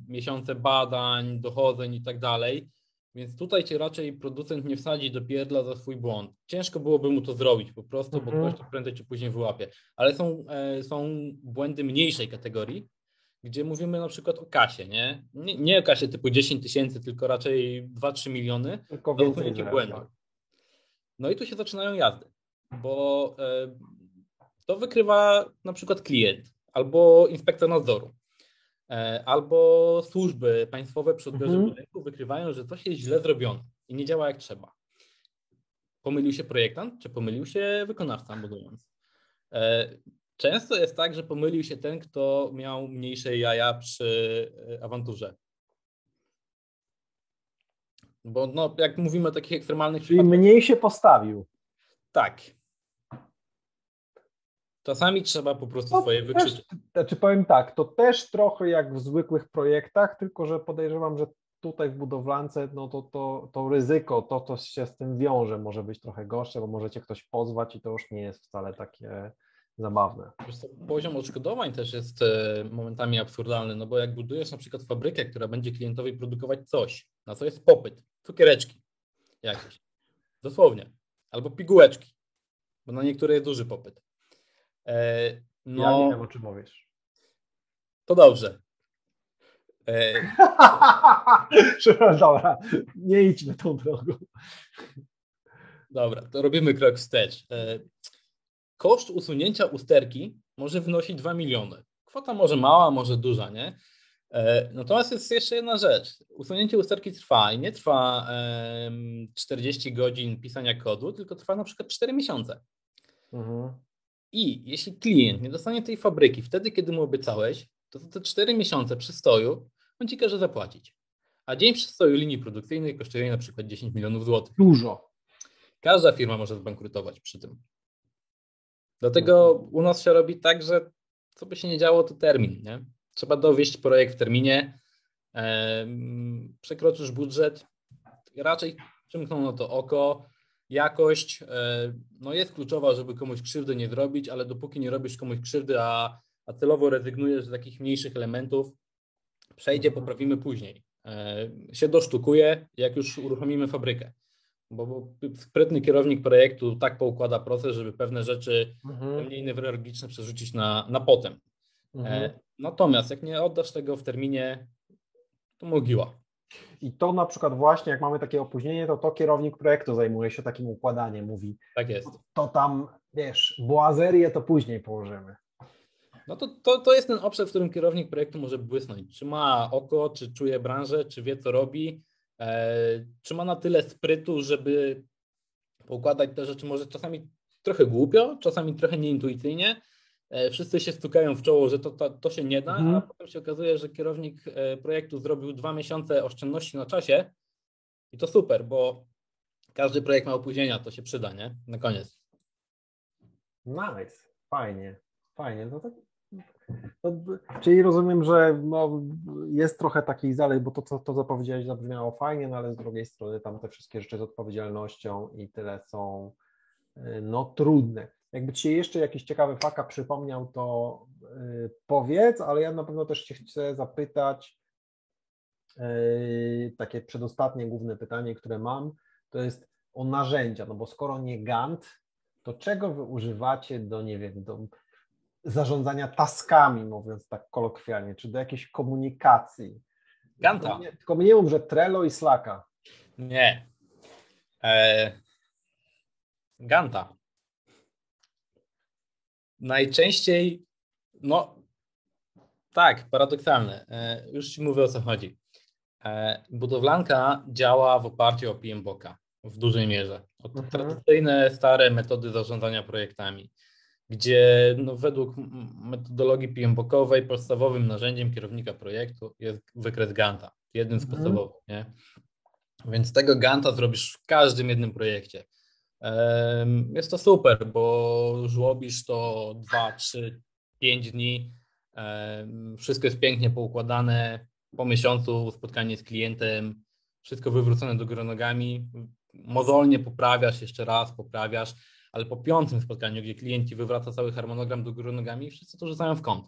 miesiące badań, dochodzeń i tak dalej. Więc tutaj cię raczej producent nie wsadzi do pierdla za swój błąd. Ciężko byłoby mu to zrobić po prostu, bo mhm. ktoś to prędzej czy później wyłapie. Ale są, e, są błędy mniejszej kategorii, gdzie mówimy na przykład o kasie, nie? Nie, nie o kasie typu 10 tysięcy, tylko raczej 2-3 miliony. Tylko więcej błędu. tak. No i tu się zaczynają jazdy, bo e, to wykrywa na przykład klient albo inspektor nadzoru, e, albo służby państwowe przy odbiorze Mhm. budynku wykrywają, że coś jest źle zrobione i nie działa jak trzeba. Pomylił się projektant, czy pomylił się wykonawca budując? Często jest tak, że pomylił się ten, kto miał mniejsze jaja przy e, awanturze. Bo no, jak mówimy o takich ekstremalnych Czyli przypadkach, mniej się postawił. tak. Czasami trzeba po prostu No, swoje wykrzyczeć. znaczy powiem tak, to też trochę jak w zwykłych projektach, tylko że podejrzewam, że tutaj w budowlance no to, to, to ryzyko, to co się z tym wiąże może być trochę gorsze, bo możecie ktoś pozwać i to już nie jest wcale takie zabawne. Poziom odszkodowań też jest e, momentami absurdalny, no bo jak budujesz na przykład fabrykę, która będzie klientowi produkować coś, na co jest popyt, cukiereczki jakieś, dosłownie, albo pigułeczki, bo na niektóre jest duży popyt. E, No, Ja nie wiem o czym mówisz. to dobrze. E, [laughs] Dobra, nie idźmy tą drogą. Dobra, to robimy krok wstecz. Koszt usunięcia usterki może wynosić 2 miliony. Kwota może mała, może duża, nie? E, Natomiast jest jeszcze jedna rzecz. Usunięcie usterki trwa i nie trwa em, 40 godzin pisania kodu, tylko trwa na przykład 4 miesiące. Mhm. I jeśli klient nie dostanie tej fabryki wtedy, kiedy mu obiecałeś, to za te 4 miesiące przystoju on ci każe zapłacić. A dzień przystoju linii produkcyjnej kosztuje na przykład 10 milionów złotych. Dużo. Każda firma może zbankrutować przy tym. Dlatego u nas się robi tak, że co by się nie działo, to termin. Nie? Trzeba dowieść projekt w terminie, przekroczysz budżet, raczej przymkną na to oko. Jakość e, no jest kluczowa, żeby komuś krzywdy nie zrobić, ale dopóki nie robisz komuś krzywdy, a, a celowo rezygnujesz z takich mniejszych elementów, przejdzie, poprawimy później. E, się dosztukuje, jak już uruchomimy fabrykę bo, bo sprytny kierownik projektu tak poukłada proces, żeby pewne rzeczy Mhm. mniej newralgiczne przerzucić na, na potem. Mhm. E, natomiast jak nie oddasz tego w terminie, to mogiła. I to na przykład właśnie, jak mamy takie opóźnienie, to to kierownik projektu zajmuje się takim układaniem, mówi, Tak jest. to tam, wiesz, boazerię to później położymy. No to, to, to jest ten obszar, w którym kierownik projektu może błysnąć. Czy ma oko, czy czuje branżę, czy wie, co robi, e, czy ma na tyle sprytu, żeby poukładać te rzeczy może czasami trochę głupio, czasami trochę nieintuicyjnie. E, Wszyscy się stukają w czoło, że to, to, to się nie da, Mhm. a potem się okazuje, że kierownik e, projektu zrobił dwa miesiące oszczędności na czasie i to super, bo każdy projekt ma opóźnienia, to się przyda, nie? Na koniec. Nice, fajnie, fajnie. No tak, no, czyli rozumiem, że no, jest trochę takich zalej, bo to, co to zapowiedziałeś, zabrzmiało fajnie, no ale z drugiej strony tam te wszystkie rzeczy z odpowiedzialnością i tyle są y, no trudne. Jakby Ci się jeszcze jakiś ciekawy faka przypomniał, to y, powiedz, ale ja na pewno też Cię chcę zapytać, y, takie przedostatnie główne pytanie, które mam, to jest o narzędzia, no bo skoro nie Gantt, to czego wy używacie do, nie wiem, do zarządzania taskami, mówiąc tak kolokwialnie, czy do jakiejś komunikacji? Ganta. Tylko, nie, tylko nie mów, że Trello i Slacka. Nie. E... Ganta. Najczęściej, no tak, paradoksalne. E, już Ci mówię o co chodzi. E, budowlanka działa w oparciu o PMBOK w dużej mierze. O Mhm. tradycyjne, stare metody zarządzania projektami, gdzie no, według metodologii PMBOK-owej podstawowym narzędziem kierownika projektu jest wykres Ganta. Jednym z Mhm. podstawowych, nie? Więc tego Ganta zrobisz w każdym jednym projekcie. Jest to super, bo żłobisz to 2, 3, 5 dni. Wszystko jest pięknie poukładane. Po miesiącu spotkanie z klientem, wszystko wywrócone do góry nogami. Mozolnie poprawiasz jeszcze raz, poprawiasz, ale po piątym spotkaniu, gdzie klient ci wywraca cały harmonogram do góry nogami, wszyscy to rzucają w kąt.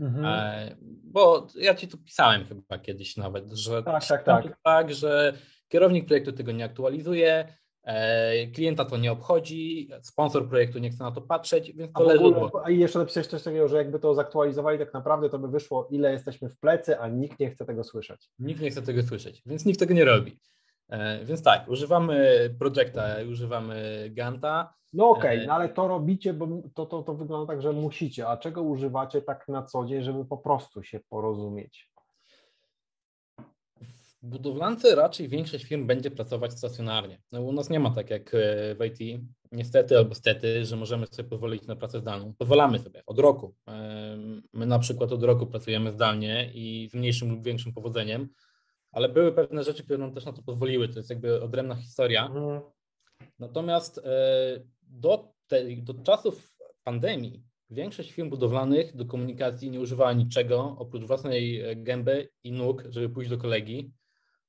Mhm. E, Bo ja ci to pisałem chyba kiedyś nawet, że Tak, tak, tak. tak, że kierownik projektu tego nie aktualizuje, E, klienta to nie obchodzi, sponsor projektu nie chce na to patrzeć, więc A, to w leży ogóle, a i jeszcze napisałeś coś takiego, że jakby to zaktualizowali tak naprawdę, to by wyszło, ile jesteśmy w plecy, a nikt nie chce tego słyszeć. Nikt nie chce tego słyszeć, więc nikt tego nie robi. E, Więc tak, używamy Projecta, używamy Ganta. No okej, E, no ale to robicie, bo to, to, to wygląda tak, że musicie. A czego używacie tak na co dzień, żeby po prostu się porozumieć? W budowlance raczej większość firm będzie pracować stacjonarnie. No, u nas nie ma tak jak e, w IT, niestety albo stety, że możemy sobie pozwolić na pracę zdalną. Pozwalamy sobie od roku. My na przykład od roku pracujemy zdalnie i z mniejszym lub większym powodzeniem, ale były pewne rzeczy, które nam też na to pozwoliły. To jest jakby odrębna historia. Mhm. Natomiast e, do, tej, do czasów pandemii większość firm budowlanych do komunikacji nie używała niczego oprócz własnej e, gęby i nóg, żeby pójść do kolegi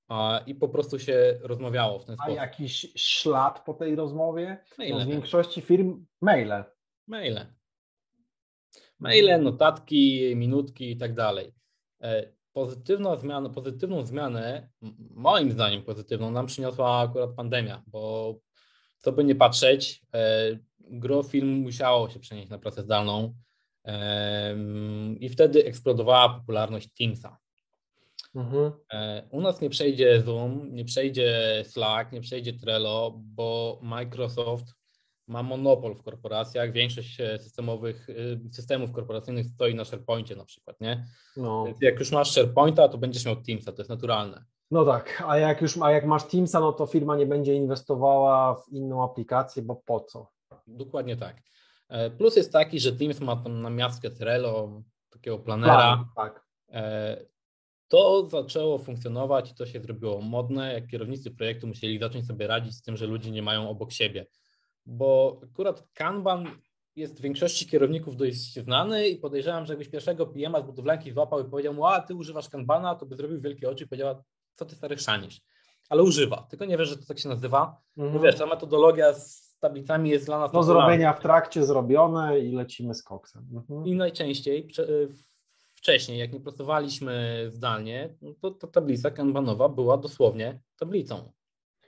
a, i po prostu się rozmawiało w ten A sposób. jakiś ślad po tej rozmowie? No, Maile. w większości firm maile. Maile. Maile, notatki, minutki i tak dalej. Pozytywna zmiana, pozytywną zmianę, moim zdaniem pozytywną, nam przyniosła akurat pandemia, bo co by nie patrzeć, e, gro film musiało się przenieść na pracę zdalną i wtedy eksplodowała popularność Teamsa. Mhm. E, U nas nie przejdzie Zoom, nie przejdzie Slack, nie przejdzie Trello, bo Microsoft ma monopol w korporacjach. Większość e, systemowych, e, systemów korporacyjnych stoi na SharePoincie na przykład, nie? No. Więc jak już masz SharePointa, to będziesz miał Teamsa, to jest naturalne. no tak, a jak już a jak masz Teamsa, no to firma nie będzie inwestowała w inną aplikację, bo po co? Dokładnie tak. E, Plus jest taki, że Teams ma tam na miastkę Trello, takiego planera. Plan, tak. To zaczęło funkcjonować i to się zrobiło modne, jak kierownicy projektu musieli zacząć sobie radzić z tym, że ludzie nie mają obok siebie. Bo akurat Kanban jest w większości kierowników dość znany i podejrzewam, że jakbyś pierwszego PM-a z budowlanki złapał i powiedział mu, a ty używasz Kanbana, to by zrobił wielkie oczy i powiedziała, co ty stary chrzanisz. Ale używa, tylko nie wiesz, że to tak się nazywa. Bo Mhm. wiesz, ta metodologia z tablicami jest dla nas Do naturalna. zrobienia w trakcie zrobione i lecimy z koksem. Mhm. I najczęściej prze- wcześniej, jak nie pracowaliśmy zdalnie, no to ta tablica kanbanowa była dosłownie tablicą.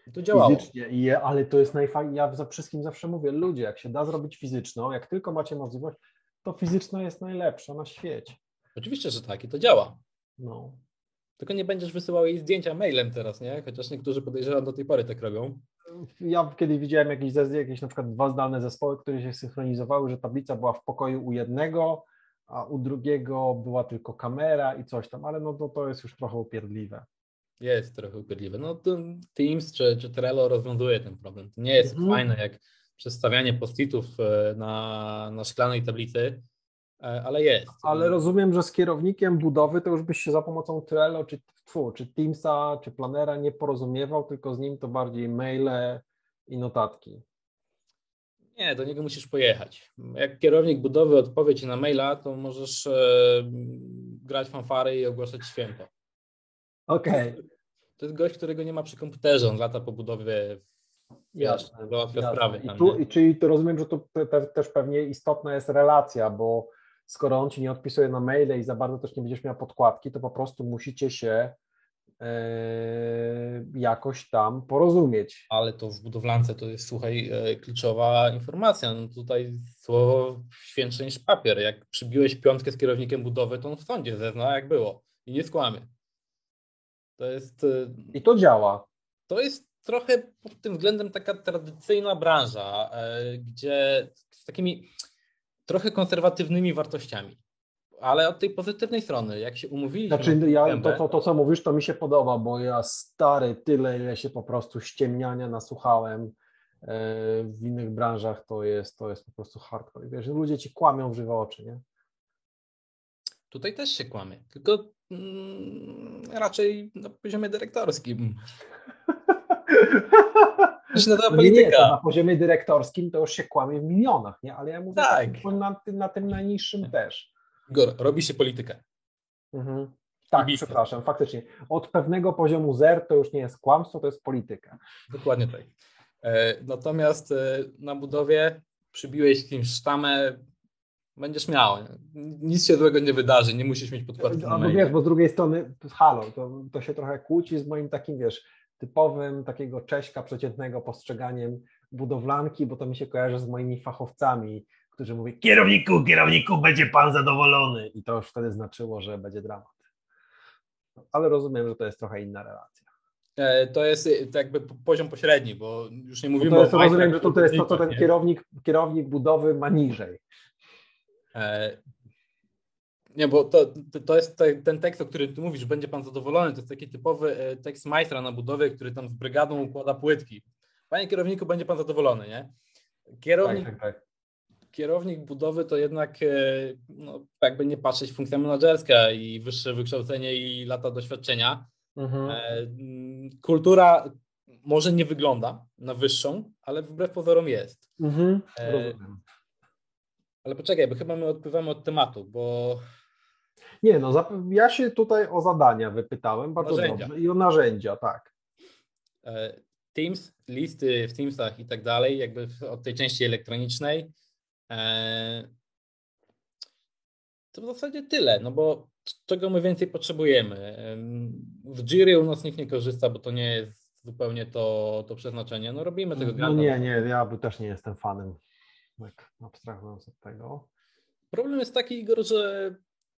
I to działało. Fizycznie, i ale to jest najfajniejsze. Ja za wszystkim zawsze mówię, ludzie, jak się da zrobić fizyczną, jak tylko macie możliwość, to fizyczna jest najlepsza na świecie. Oczywiście, że tak i to działa. No. Tylko nie będziesz wysyłał jej zdjęcia mailem teraz, nie? Chociaż niektórzy podejrzewam do tej pory tak robią. Ja kiedyś widziałem jakieś, jakieś na przykład dwa zdalne zespoły, które się synchronizowały, że tablica była w pokoju u jednego, a u drugiego była tylko kamera i coś tam, ale no to, to jest już trochę upierdliwe. Jest trochę upierdliwe. No Teams czy, czy Trello rozwiązuje ten problem. To nie jest Mhm. fajne jak przedstawianie post-itów e, na, na szklanej tablicy, e, ale jest. Ale rozumiem, że z kierownikiem budowy to już byś się za pomocą Trello, czy, tfu, czy Teamsa, czy Planera nie porozumiewał, tylko z nim to bardziej maile i notatki. Nie, do niego musisz pojechać. Jak kierownik budowy odpowie ci na maila, to możesz e, grać fanfary i ogłaszać święto. Okej, To jest gość, którego nie ma przy komputerze, on lata po budowie, wiesz, załatwia sprawy. I tu, i czyli to rozumiem, że tu pe, pe, też pewnie istotna jest relacja, bo skoro on ci nie odpisuje na maile i za bardzo też nie będziesz miał podkładki, to po prostu musicie się e, jakoś tam porozumieć. Ale to w budowlance to jest, słuchaj, e, kluczowa informacja. No tutaj słowo świętsze niż papier. Jak przybiłeś piątkę z kierownikiem budowy, to on w sądzie zezna, jak było i nie skłamie. To jest e, I to działa. to jest trochę pod tym względem taka tradycyjna branża, e, gdzie z takimi trochę konserwatywnymi wartościami. Ale od tej pozytywnej strony, jak się umówiliśmy. Znaczy, na ja, to, to, to, co mówisz, to mi się podoba, bo ja stary, tyle, ile się po prostu ściemniania nasłuchałem e, w innych branżach, to jest, to jest po prostu hardcore. Wiesz, ludzie ci kłamią w żywe oczy, nie? Tutaj też się kłamie, tylko raczej na poziomie dyrektorskim. To się nazywa No nie, nie, to polityka. na poziomie dyrektorskim to już się kłamie w milionach, nie? Ale ja mówię Tak. na, tym- na tym najniższym też. Igor, robi się politykę. Mhm. Tak, przepraszam, faktycznie. Od pewnego poziomu zer to już nie jest kłamstwo, to jest polityka. Dokładnie tak. E, Natomiast e, na budowie przybiłeś kimś sztamę, będziesz miał. Nic się złego nie wydarzy, nie musisz mieć podkładki na maili. wiesz, bo z drugiej strony, halo, to, to się trochę kłóci z moim takim, wiesz, typowym takiego Cześka przeciętnego postrzeganiem budowlanki, bo to mi się kojarzy z moimi fachowcami, którzy mówią kierowniku, kierowniku, będzie pan zadowolony i to już wtedy znaczyło, że będzie dramat. Ale rozumiem, że to jest trochę inna relacja. E, to jest e, jakby poziom pośredni, bo już nie mówimy no to jest, o rozumiem, że to, to jest to, co ten kierownik, kierownik budowy ma niżej. E, Nie, bo to, to- jest te- ten tekst, o którym ty mówisz, będzie pan zadowolony, to jest taki typowy e, tekst majstra na budowie, który tam z brygadą układa płytki. Panie kierowniku, będzie pan zadowolony, nie? Kierownik, Tak, tak, tak. kierownik budowy to jednak, e, no, jakby nie patrzeć, funkcja menedżerska i wyższe wykształcenie i lata doświadczenia. Mhm. Kultura może nie wygląda na wyższą, ale wbrew pozorom jest. Mhm. Rozumiem. Ale poczekaj, bo chyba my odpływamy od tematu, bo Nie, no ja się tutaj o zadania wypytałem, bardzo Narzędzia. dobrze, i o narzędzia, tak. e, Teams, listy w Teamsach i tak dalej, jakby od tej części elektronicznej. e, To w zasadzie tyle, no bo czego my więcej potrzebujemy? Em, W Jira u nas nikt nie korzysta, bo to nie jest zupełnie to, to przeznaczenie. No robimy tego No nie, nie, ja też nie jestem fanem, tak abstrahując od tego. Problem jest taki, Igor, że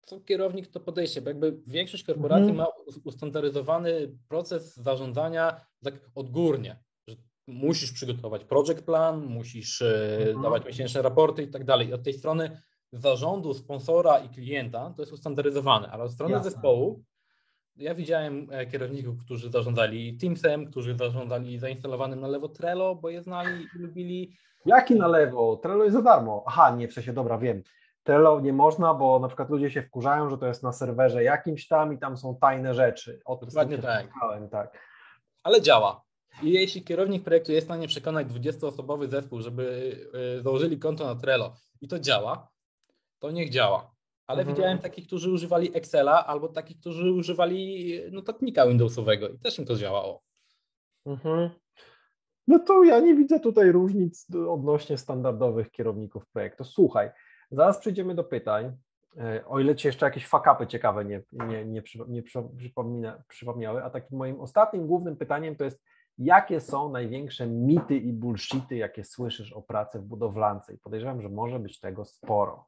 to kierownik to podejście, bo jakby większość korporacji Mhm. ma us- ustandaryzowany proces zarządzania tak odgórnie, że musisz przygotować project plan, musisz e, Mhm. dawać miesięczne raporty i tak dalej. I Od tej strony zarządu, sponsora i klienta to jest ustandaryzowane, ale od strony Jasne. zespołu ja widziałem e, kierowników, którzy zarządzali Teamsem, którzy zarządzali zainstalowanym na lewo Trello, bo je znali i lubili. Jaki na lewo? Trello jest za darmo. Aha, nie, w sensie, dobra, wiem. Trello nie można, bo na przykład ludzie się wkurzają, że to jest na serwerze jakimś tam i tam są tajne rzeczy. O tym Dokładnie tak. tak. ale działa. I jeśli kierownik projektu jest w stanie przekonać 20-osobowy zespół, żeby y, założyli konto na Trello i to działa, to niech działa. Ale Mhm. widziałem takich, którzy używali Excela albo takich, którzy używali notatnika Windowsowego i też im to działało. Mhm. No to ja nie widzę tutaj różnic odnośnie standardowych kierowników projektu. Słuchaj, zaraz przejdziemy do pytań. E, O ile Ci jeszcze jakieś fakapy ciekawe nie, nie, nie, nie przypomniały, a takim moim ostatnim głównym pytaniem to jest, jakie są największe mity i bullshity, jakie słyszysz o pracy w budowlance? I podejrzewam, że może być tego sporo.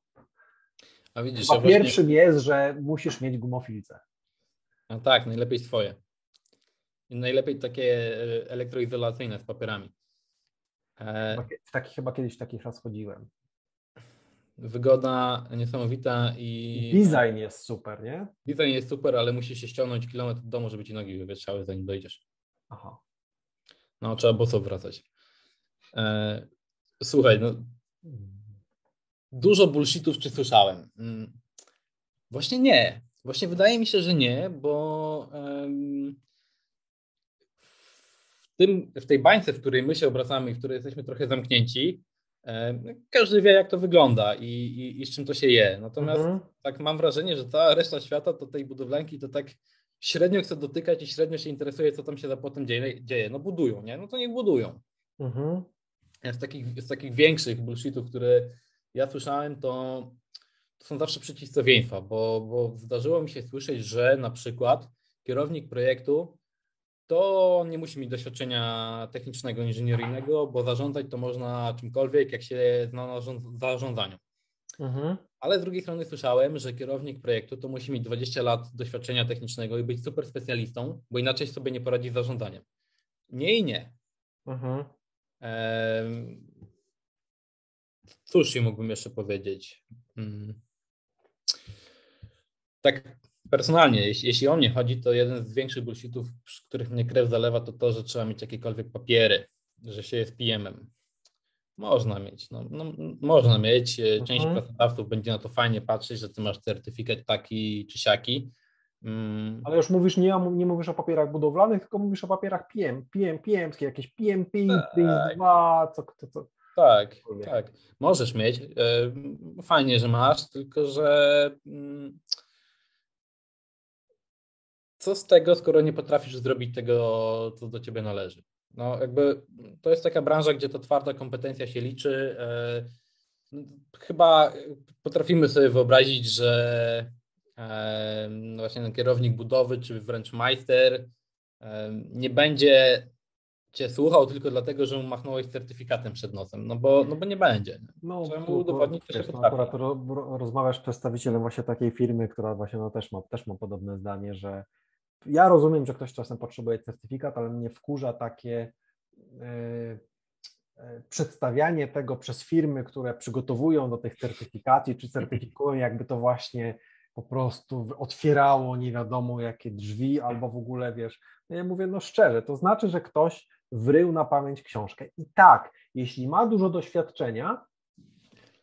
A widzisz, Chyba właśnie- pierwszym jest, że musisz mieć gumofilce. No tak, najlepiej swoje. I najlepiej takie e, elektroizolacyjne z papierami. E, W takich, chyba kiedyś w takich raz chodziłem. wygoda niesamowita i Design jest super, nie? design jest super, ale musisz się ściągnąć kilometr od domu, żeby ci nogi wywietrzały, zanim dojdziesz. Aha. No, trzeba boso wracać. E, słuchaj, no, dużo bullshitów czy słyszałem? Mm, Właśnie nie. Właśnie wydaje mi się, że nie, bo w, tym, w tej bańce, w której my się obracamy i w której jesteśmy trochę zamknięci, każdy wie, jak to wygląda i, i, i z czym to się je. Natomiast Mhm. tak mam wrażenie, że cała reszta świata to tej budowlanki to tak średnio chce dotykać i średnio się interesuje, co tam się za potem dzieje. dzieje. No budują, nie? No to niech budują. Mhm. Z takich, z takich większych bullshitów, które ja słyszałem, to, to są zawsze przeciwstawieństwa, bo, bo zdarzyło mi się słyszeć, że na przykład kierownik projektu to nie musi mieć doświadczenia technicznego, inżynieryjnego, bo zarządzać to można czymkolwiek, jak się zna na zarząd- zarządzaniu. Mhm. Ale z drugiej strony słyszałem, że kierownik projektu to musi mieć 20 lat doświadczenia technicznego i być super specjalistą, bo inaczej sobie nie poradzi z zarządzaniem. Nie i nie. Mhm. Cóż ci mógłbym jeszcze powiedzieć? Mm. Tak personalnie, jeśli, jeśli o mnie chodzi, to jeden z większych bullshitów, przy których mnie krew zalewa, to to, że trzeba mieć jakiekolwiek papiery, że się jest PM-em. Można mieć, no, no, można mieć. e, Część Mhm. pracodawców będzie na to fajnie patrzeć, że ty masz certyfikat taki czy siaki. Mm, Ale już mówisz, nie, nie mówisz o papierach budowlanych, tylko mówisz o papierach PM, PM, PM, jakieś PMP, Tak. PIS-2, co, co, co. Tak, tak. Możesz mieć. e, Fajnie, że masz, tylko że mm, co z tego, skoro nie potrafisz zrobić tego, co do ciebie należy? No, jakby to jest taka branża, gdzie ta twarda kompetencja się liczy. e, Chyba potrafimy sobie wyobrazić, że e, no właśnie ten kierownik budowy, czy wręcz majster, nie będzie cię słuchał tylko dlatego, że mu machnąłeś certyfikatem przed nosem, no bo, no bo nie będzie. No, Trzeba mu udowodnić, że się no, akurat ro, ro, rozmawiasz z przedstawicielem właśnie takiej firmy, która właśnie no, też, ma, też ma podobne zdanie, że ja rozumiem, że ktoś czasem potrzebuje certyfikat, ale mnie wkurza takie e, e, przedstawianie tego przez firmy, które przygotowują do tych certyfikacji, czy certyfikują, jakby to właśnie po prostu otwierało nie wiadomo jakie drzwi, albo w ogóle wiesz, no ja mówię no szczerze, to znaczy, że ktoś wrył na pamięć książkę. I tak, jeśli ma dużo doświadczenia,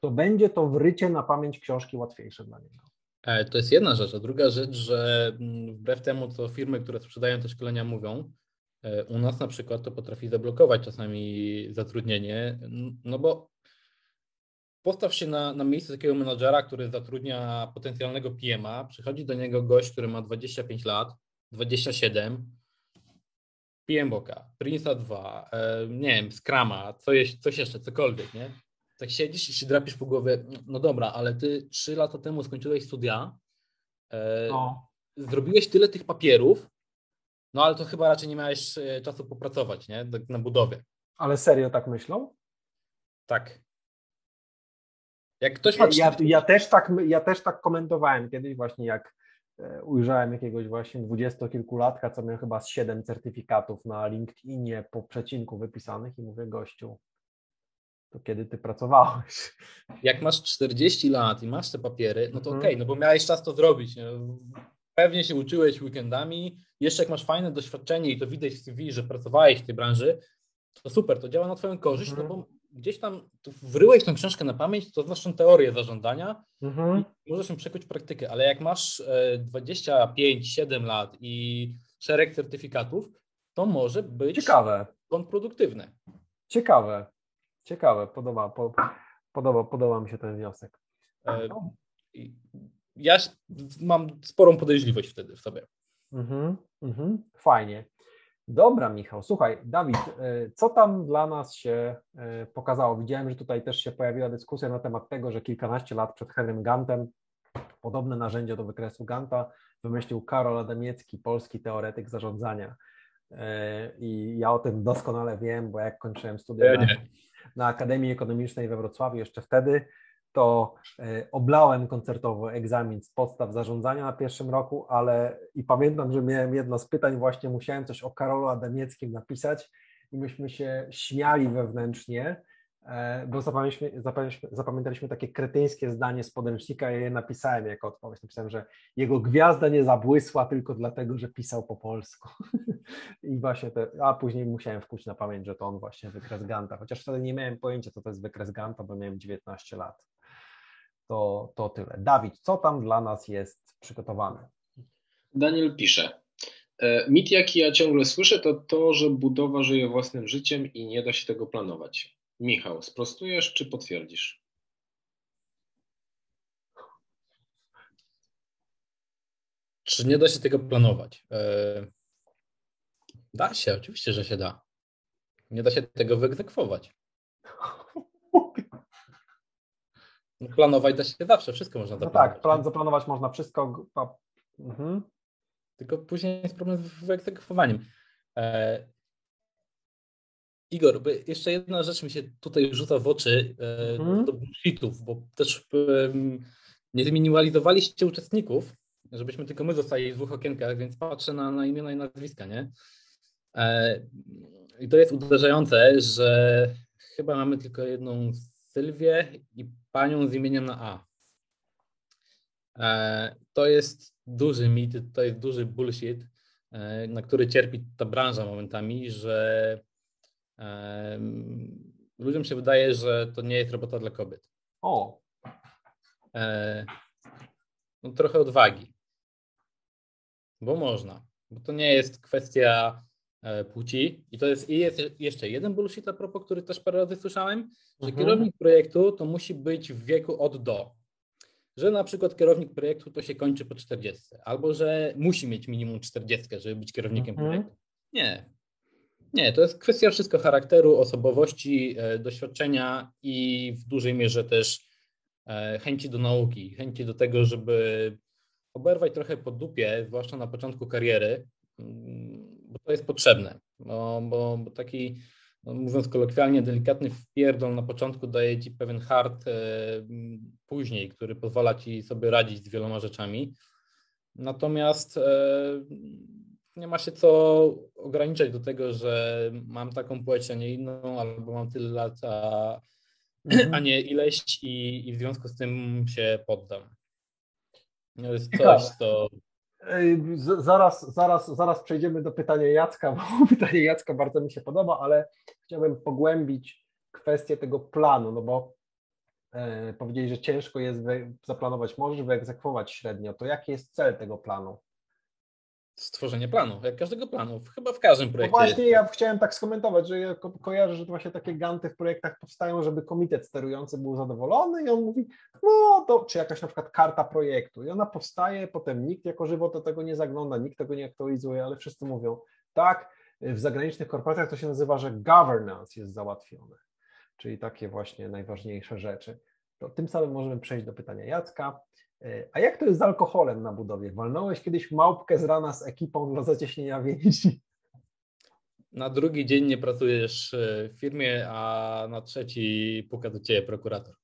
to będzie to wrycie na pamięć książki łatwiejsze dla niego. E, To jest jedna rzecz. A druga rzecz, że mm, wbrew temu, co firmy, które sprzedają te szkolenia mówią, e, u nas na przykład to potrafi zablokować czasami zatrudnienie, no bo postaw się na, na miejsce takiego menadżera, który zatrudnia potencjalnego PM-a, przychodzi do niego gość, który ma 25 lat, 27, PM Boka, Prince'a 2, e, nie wiem, Scrama, co jest, coś jeszcze, cokolwiek, nie? Tak siedzisz i się drapisz po głowie, no dobra, ale ty 3 lata temu skończyłeś studia, e, No. zrobiłeś tyle tych papierów, no ale to chyba raczej nie miałeś e, czasu popracować, nie? Tak na budowie. Ale serio tak myślą? Tak. Jak ktoś ma Ja, ja, 40 ja, też tak, ja też tak komentowałem kiedyś właśnie jak ujrzałem jakiegoś właśnie dwudziestokilkulatka, co miał chyba z siedem certyfikatów na LinkedInie po przecinku wypisanych i mówię gościu, to kiedy ty pracowałeś? jak masz 40 lat i masz te papiery, no to Mhm. okej, no bo miałeś czas to zrobić. Nie? Pewnie się uczyłeś weekendami. Jeszcze jak masz fajne doświadczenie i to widać w CV, że pracowałeś w tej branży, to super, to działa na Twoją korzyść, Mhm. no bo gdzieś tam wryłeś tą książkę na pamięć, to znasz teorię zarządzania Mhm. i możesz ją przekuć w praktykę, ale jak masz e, 25-7 lat i szereg certyfikatów, to może być Ciekawe, kontrproduktywne. ciekawe, ciekawe, podoba, po, podoba, podoba mi się ten wniosek. E, No. Ja mam sporą podejrzliwość wtedy w sobie. Mhm, mhm, fajnie. Dobra, Michał. Słuchaj, Dawid, y, co tam dla nas się y, pokazało? Widziałem, że tutaj też się pojawiła dyskusja na temat tego, że kilkanaście lat przed Henrym Gantem podobne narzędzie do wykresu Ganta wymyślił Karol Adamiecki, polski teoretyk zarządzania. Y, I ja o tym doskonale wiem, bo jak kończyłem studia na, na Akademii Ekonomicznej we Wrocławiu jeszcze wtedy, to e, oblałem koncertowo egzamin z podstaw zarządzania na pierwszym roku, ale i pamiętam, że miałem jedno z pytań, właśnie musiałem coś o Karolu Adamieckim napisać i myśmy się śmiali wewnętrznie, e, bo zapamiętaliśmy, zapamiętaliśmy, zapamiętaliśmy takie kretyńskie zdanie z podręcznika, ja je napisałem jako odpowiedź. Napisałem, że jego gwiazda nie zabłysła tylko dlatego, że pisał po polsku. [laughs] I właśnie te, a później musiałem wkuć na pamięć, że to on właśnie wykres Ganta, chociaż wtedy nie miałem pojęcia, co to jest wykres Ganta, bo miałem 19 lat. To, to tyle. Dawid, co tam dla nas jest przygotowane? Daniel pisze. e, Mit, jaki ja ciągle słyszę, to to, że budowa żyje własnym życiem i nie da się tego planować. Michał, sprostujesz czy potwierdzisz? Czy nie da się tego planować? E, Da się, oczywiście, że się da. Nie da się tego wyegzekwować. No, Planować da się zawsze, wszystko można No zaplanować. tak, plan, zaplanować można wszystko. Mhm. Tylko później jest problem z wyegzekwowaniem. E, Igor, jeszcze jedna rzecz mi się tutaj rzuca w oczy e, Mhm. do bullshitów, bo też em, nie zminimalizowaliście uczestników, żebyśmy tylko my zostali w dwóch okienkach, więc patrzę na, na imiona i nazwiska, nie? E, I to jest uderzające, że chyba mamy tylko jedną Sylwię i panią z imieniem na A. E, To jest duży mit, to jest duży bullshit, e, na który cierpi ta branża momentami, że em, ludziom się wydaje, że to nie jest robota dla kobiet. O, E, No, trochę odwagi, bo można, bo to nie jest kwestia e, płci i to jest, i jest jeszcze jeden bullshit a propos, który też parę razy słyszałem, że Mhm. kierownik projektu to musi być w wieku od do. Że na przykład kierownik projektu to się kończy po 40, albo że musi mieć minimum 40, żeby być kierownikiem Mhm. projektu. Nie. Nie, to jest kwestia wszystko charakteru, osobowości, e, doświadczenia i w dużej mierze też e, chęci do nauki, chęci do tego, żeby oberwać trochę po dupie, zwłaszcza na początku kariery, mm, bo to jest potrzebne, bo, bo, bo taki, no mówiąc kolokwialnie, delikatny wpierdol na początku daje ci pewien hard e, później, który pozwala ci sobie radzić z wieloma rzeczami. Natomiast e, nie ma się co ograniczać do tego, że mam taką płeć, a nie inną, albo mam tyle lat, a, mhm. a nie ileś i, i w związku z tym się poddam. To jest coś, co Zaraz, zaraz, zaraz przejdziemy do pytania Jacka, [laughs] bo pytanie Jacka bardzo mi się podoba, ale chciałbym pogłębić kwestię tego planu, no bo e, powiedzieli, że ciężko jest zaplanować, możesz wyegzekwować średnio, to jaki jest cel tego planu? Stworzenie planu, jak każdego planu, chyba w każdym projekcie. No właśnie, ja chciałem tak skomentować, że ja ko kojarzę, że to właśnie takie ganty w projektach powstają, żeby komitet sterujący był zadowolony i on mówi, no to, czy jakaś na przykład karta projektu i ona powstaje, potem nikt jako żywo do tego nie zagląda, nikt tego nie aktualizuje, ale wszyscy mówią, tak, w zagranicznych korporacjach to się nazywa, że governance jest załatwione, czyli takie właśnie najważniejsze rzeczy. To tym samym możemy przejść do pytania Jacka. E, a jak to jest z alkoholem na budowie? Walnąłeś kiedyś małpkę z rana z ekipą dla zacieśnienia więzi? Na drugi dzień nie pracujesz e, w firmie, a na trzeci puka do ciebie prokurator.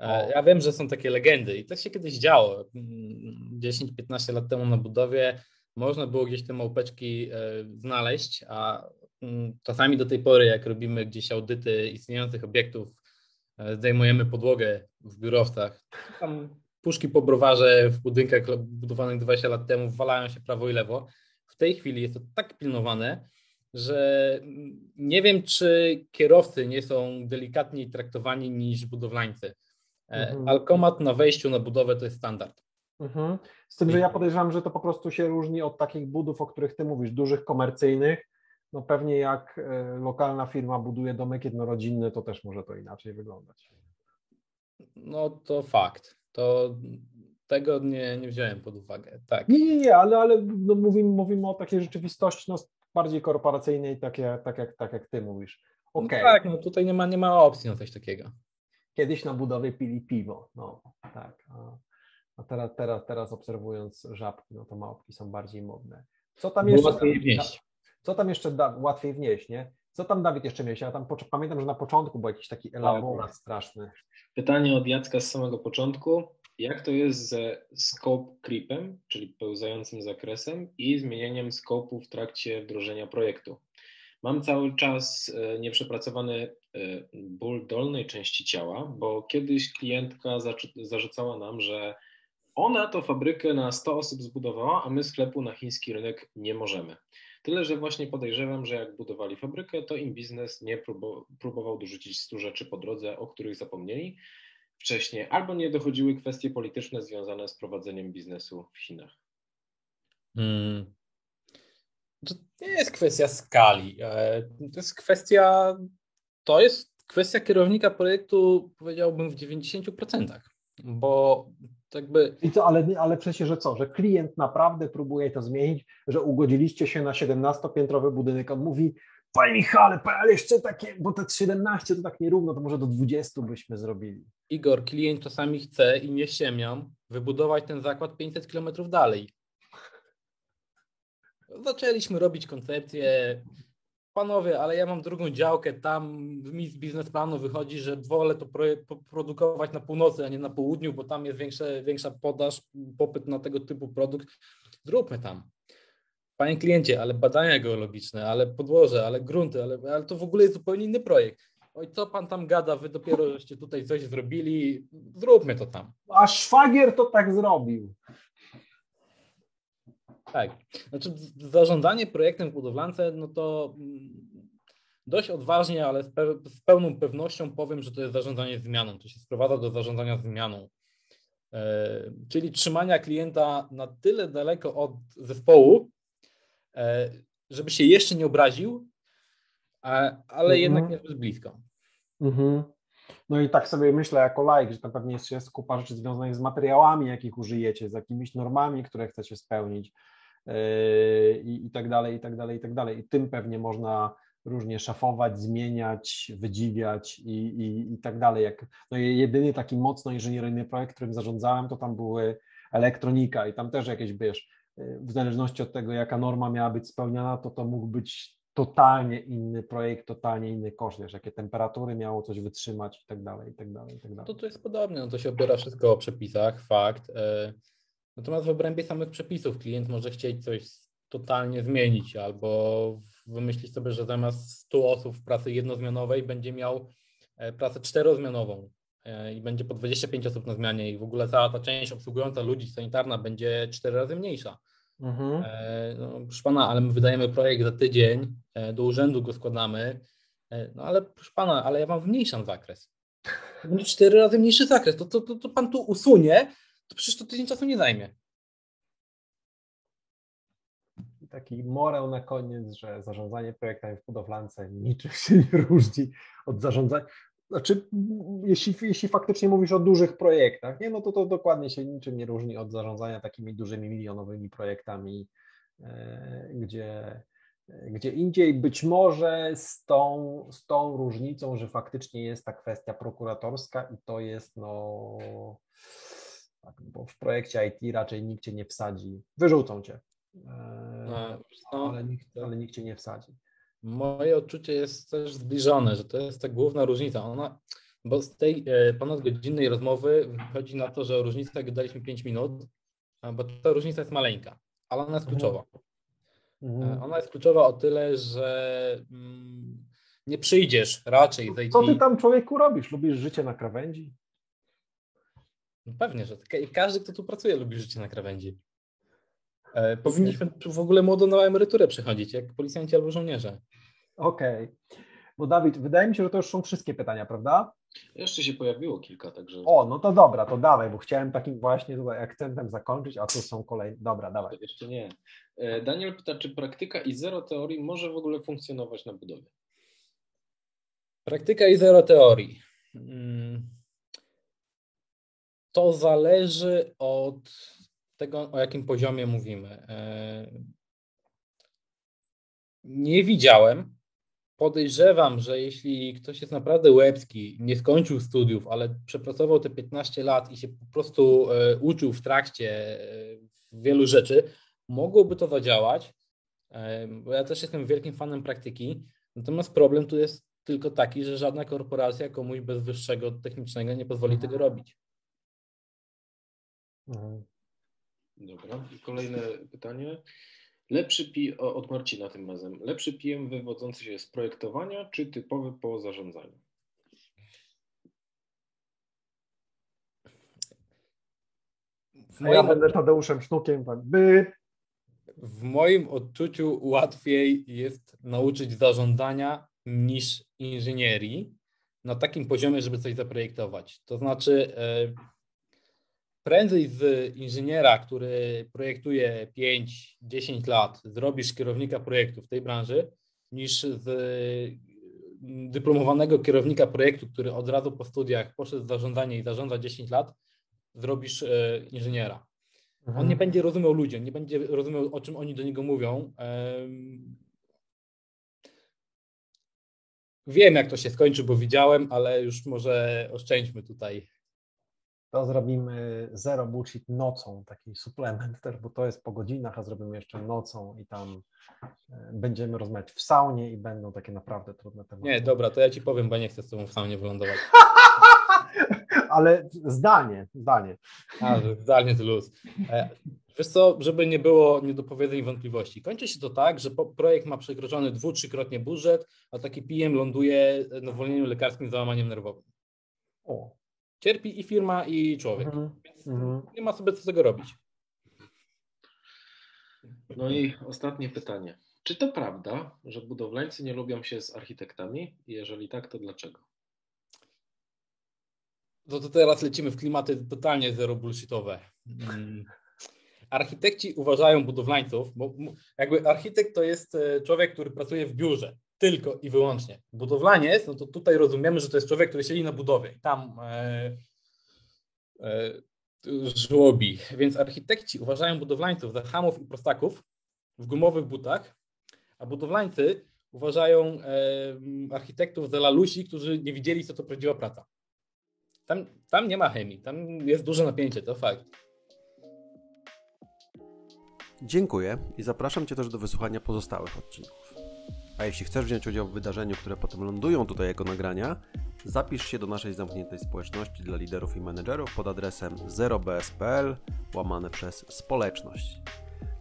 E, o. Ja wiem, że są takie legendy i to się kiedyś działo. 10-15 lat temu na budowie można było gdzieś te małpeczki znaleźć, a mm, czasami do tej pory, jak robimy gdzieś audyty istniejących obiektów, zdejmujemy podłogę w biurowcach. Tam puszki po browarze w budynkach budowanych 20 lat temu walają się prawo i lewo. W tej chwili jest to tak pilnowane, że nie wiem, czy kierowcy nie są delikatniej traktowani niż budowlańcy. E, mhm. Alkomat na wejściu na budowę to jest standard. Mhm. Z tym, że ja podejrzewam, że to po prostu się różni od takich budów, o których ty mówisz, dużych komercyjnych. No pewnie jak e, lokalna firma buduje domek jednorodzinny, to też może to inaczej wyglądać. No to fakt to tego nie, nie wziąłem pod uwagę. Tak. Nie, nie, nie, ale, ale no mówimy, mówimy o takiej rzeczywistości no, bardziej korporacyjnej, tak jak, tak, jak, tak jak ty mówisz. Okay. No tak, no tutaj nie ma, nie ma opcji na coś takiego. Kiedyś na budowie pili piwo, no tak. A, a teraz, teraz, teraz obserwując żabki, no to małpki są bardziej modne. Co tam jeszcze? Łatwiej wnieść. Co tam jeszcze da, łatwiej wnieść, nie? Co tam Dawid jeszcze miałeś? Ja tam pamiętam, że na początku był jakiś taki elaborat tak. straszny. Pytanie od Jacka z samego początku. Jak to jest ze scope creepem, czyli pełzającym zakresem i zmienianiem scope'u w trakcie wdrożenia projektu? Mam cały czas e, nieprzepracowany e, ból dolnej części ciała, bo kiedyś klientka zarzucała nam, że ona to fabrykę na 100 osób zbudowała, a my sklepu na chiński rynek nie możemy. Tyle, że właśnie podejrzewam, że jak budowali fabrykę, to im biznes nie próbował dorzucić 100 rzeczy po drodze, o których zapomnieli wcześniej, albo nie dochodziły kwestie polityczne związane z prowadzeniem biznesu w Chinach. Hmm. To nie jest kwestia skali. E, to jest kwestia, to jest kwestia kierownika projektu, powiedziałbym, w 90%, bo jakby... I co, ale, ale przecież, że co, że klient naprawdę próbuje to zmienić, że ugodziliście się na 17-piętrowy budynek, on mówi, Panie Michale, ale jeszcze takie, bo te 17 to tak nierówno, to może do 20 byśmy zrobili. Igor, klient czasami chce i nie ściemiam wybudować ten zakład 500 km dalej. Zaczęliśmy robić koncepcję. Panowie, ale ja mam drugą działkę, tam mi z biznesplanu wychodzi, że wolę to produkować na północy, a nie na południu, bo tam jest większe, większa podaż, popyt na tego typu produkt. Zróbmy tam. Panie kliencie, ale badania geologiczne, ale podłoże, ale grunty, ale, ale to w ogóle jest zupełnie inny projekt. Oj, co pan tam gada, wy dopiero żeście tutaj coś zrobili, zróbmy to tam. A szwagier to tak zrobił. Tak. Znaczy, zarządzanie projektem w budowlance, no to mm, dość odważnie, ale z, pe z pełną pewnością powiem, że to jest zarządzanie zmianą. To się sprowadza do zarządzania zmianą. E, czyli trzymania klienta na tyle daleko od zespołu, e, żeby się jeszcze nie obraził, ale mhm. jednak nie zbyt blisko. Mhm. No i tak sobie myślę jako like, że to pewnie jest, kupa rzeczy związanych z materiałami, jakich użyjecie, z jakimiś normami, które chcecie spełnić yy, i, i tak dalej, i tak dalej, i tak dalej. I tym pewnie można różnie szafować, zmieniać, wydziwiać i, i, i tak dalej. Jak, no jedyny taki mocno inżynieryjny projekt, którym zarządzałem, to tam były elektronika i tam też jakieś, wiesz, w zależności od tego, jaka norma miała być spełniana, to to mógł być totalnie inny projekt, totalnie inny koszt, wiesz, jakie temperatury miało coś wytrzymać i tak dalej, i tak dalej, i tak dalej. To to jest podobnie, no to się opiera wszystko o przepisach, fakt. Natomiast w obrębie samych przepisów klient może chcieć coś totalnie zmienić albo wymyślić sobie, że zamiast 100 osób w pracy jednozmianowej będzie miał e, pracę czterozmianową e, i będzie po 25 osób na zmianie i w ogóle cała ta część obsługująca ludzi sanitarna będzie cztery razy mniejsza. Mhm. E, No, proszę pana, ale my wydajemy projekt za tydzień, do urzędu go składamy. No ale proszę pana, ale ja wam zmniejszam zakres. Będzie cztery razy mniejszy zakres. To, to, to, to pan tu usunie, to przecież to tydzień czasu nie zajmie. Taki morał na koniec, że zarządzanie projektami w budowlance niczym się nie różni od zarządzania. Znaczy, jeśli, jeśli faktycznie mówisz o dużych projektach, nie, no to to dokładnie się niczym nie różni od zarządzania takimi dużymi, milionowymi projektami, e, gdzie, gdzie indziej być może z tą, z tą różnicą, że faktycznie jest ta kwestia prokuratorska i to jest no. Tak, bo w projekcie IT raczej nikt cię nie wsadzi. Wyrzucą cię. E, No, ale, nikt, ale nikt cię nie wsadzi. Moje odczucie jest też zbliżone, że to jest ta główna różnica. Ona, bo z tej e, ponadgodzinnej rozmowy wychodzi na to, że różnica, jak daliśmy 5 minut, a, bo ta różnica jest maleńka, ale ona jest Mhm. kluczowa. Mhm. E, Ona jest kluczowa o tyle, że mm, nie przyjdziesz raczej. Co ty tam człowieku robisz? Lubisz życie na krawędzi? No Pewnie, że ka- każdy, kto tu pracuje, lubi życie na krawędzi. E, powinniśmy w ogóle młodo na emeryturę przychodzić, jak policjanci albo żołnierze. Okej. Bo Dawid, wydaje mi się, że to już są wszystkie pytania, prawda? Jeszcze się pojawiło kilka, także O, no to dobra, to dawaj, bo chciałem takim właśnie tutaj akcentem zakończyć, a tu są kolejne. Dobra, dawaj. jeszcze nie. E, Daniel pyta, czy praktyka i zero teorii może w ogóle funkcjonować na budowie? Praktyka i zero teorii. Mm. To zależy od tego, o jakim poziomie mówimy. E, Nie widziałem. Podejrzewam, że jeśli ktoś jest naprawdę łebski, nie skończył studiów, ale przepracował te 15 lat i się po prostu e, uczył w trakcie e, wielu rzeczy, mogłoby to zadziałać. Bo ja też jestem wielkim fanem praktyki. Natomiast problem tu jest tylko taki, że żadna korporacja komuś bez wyższego technicznego nie pozwoli tego robić. Mhm. Dobra. I kolejne pytanie. Lepszy P o, od Marcina tym razem. Lepszy PM wywodzący się z projektowania, czy typowy po zarządzaniu? A ja moim, będę Tadeuszem Sznukiem, pan by. w moim odczuciu łatwiej jest nauczyć zarządzania niż inżynierii na takim poziomie, żeby coś zaprojektować. To znaczy, e, prędzej z inżyniera, który projektuje 5-10 lat, zrobisz kierownika projektu w tej branży, niż z mm, dyplomowanego kierownika projektu, który od razu po studiach poszedł w zarządzanie i zarządza 10 lat, zrobisz e, inżyniera. On nie będzie rozumiał ludzi, on nie będzie rozumiał, o czym oni do niego mówią. Em, Wiem, jak to się skończy, bo widziałem, ale już może oszczędźmy tutaj. To zrobimy zero bullshit nocą, taki suplement też, bo to jest po godzinach, a zrobimy jeszcze nocą i tam e, będziemy rozmawiać w saunie i będą takie naprawdę trudne tematy. Nie, dobra, to ja ci powiem, bo nie chcę z tobą w saunie wylądować. [laughs] Ale zdanie, zdanie. A, że zdalnie to luz. E, Wiesz co, żeby nie było niedopowiedzeń i wątpliwości. Kończy się to tak, że projekt ma przekroczony dwu, trzykrotnie budżet, a taki PM ląduje na zwolnieniu lekarskim z załamaniem nerwowym. O. Cierpi i firma, i człowiek. Mhm. Więc Mhm. nie ma sobie co z tego robić. No i ostatnie pytanie. Czy to prawda, że budowlańcy nie lubią się z architektami? Jeżeli tak, to dlaczego? To, to teraz lecimy w klimaty totalnie zero bullshitowe. Mm. Architekci uważają budowlańców, bo jakby architekt to jest e, człowiek, który pracuje w biurze, tylko i wyłącznie. Budowlaniec, no to tutaj rozumiemy, że to jest człowiek, który siedzi na budowie i tam e, e, żłobi. Więc architekci uważają budowlańców za hamów i prostaków w gumowych butach, a budowlańcy uważają e, architektów za lalusi, którzy nie widzieli, co to prawdziwa praca. Tam, tam nie ma chemii, tam jest duże napięcie, to fakt. Dziękuję i zapraszam Cię też do wysłuchania pozostałych odcinków. A jeśli chcesz wziąć udział w wydarzeniu, które potem lądują tutaj jako nagrania, zapisz się do naszej zamkniętej społeczności dla liderów i menedżerów pod adresem 0bs.pl łamane przez społeczność.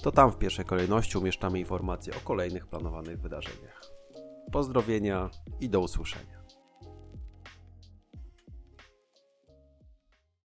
To tam w pierwszej kolejności umieszczamy informacje o kolejnych planowanych wydarzeniach. Pozdrowienia i do usłyszenia.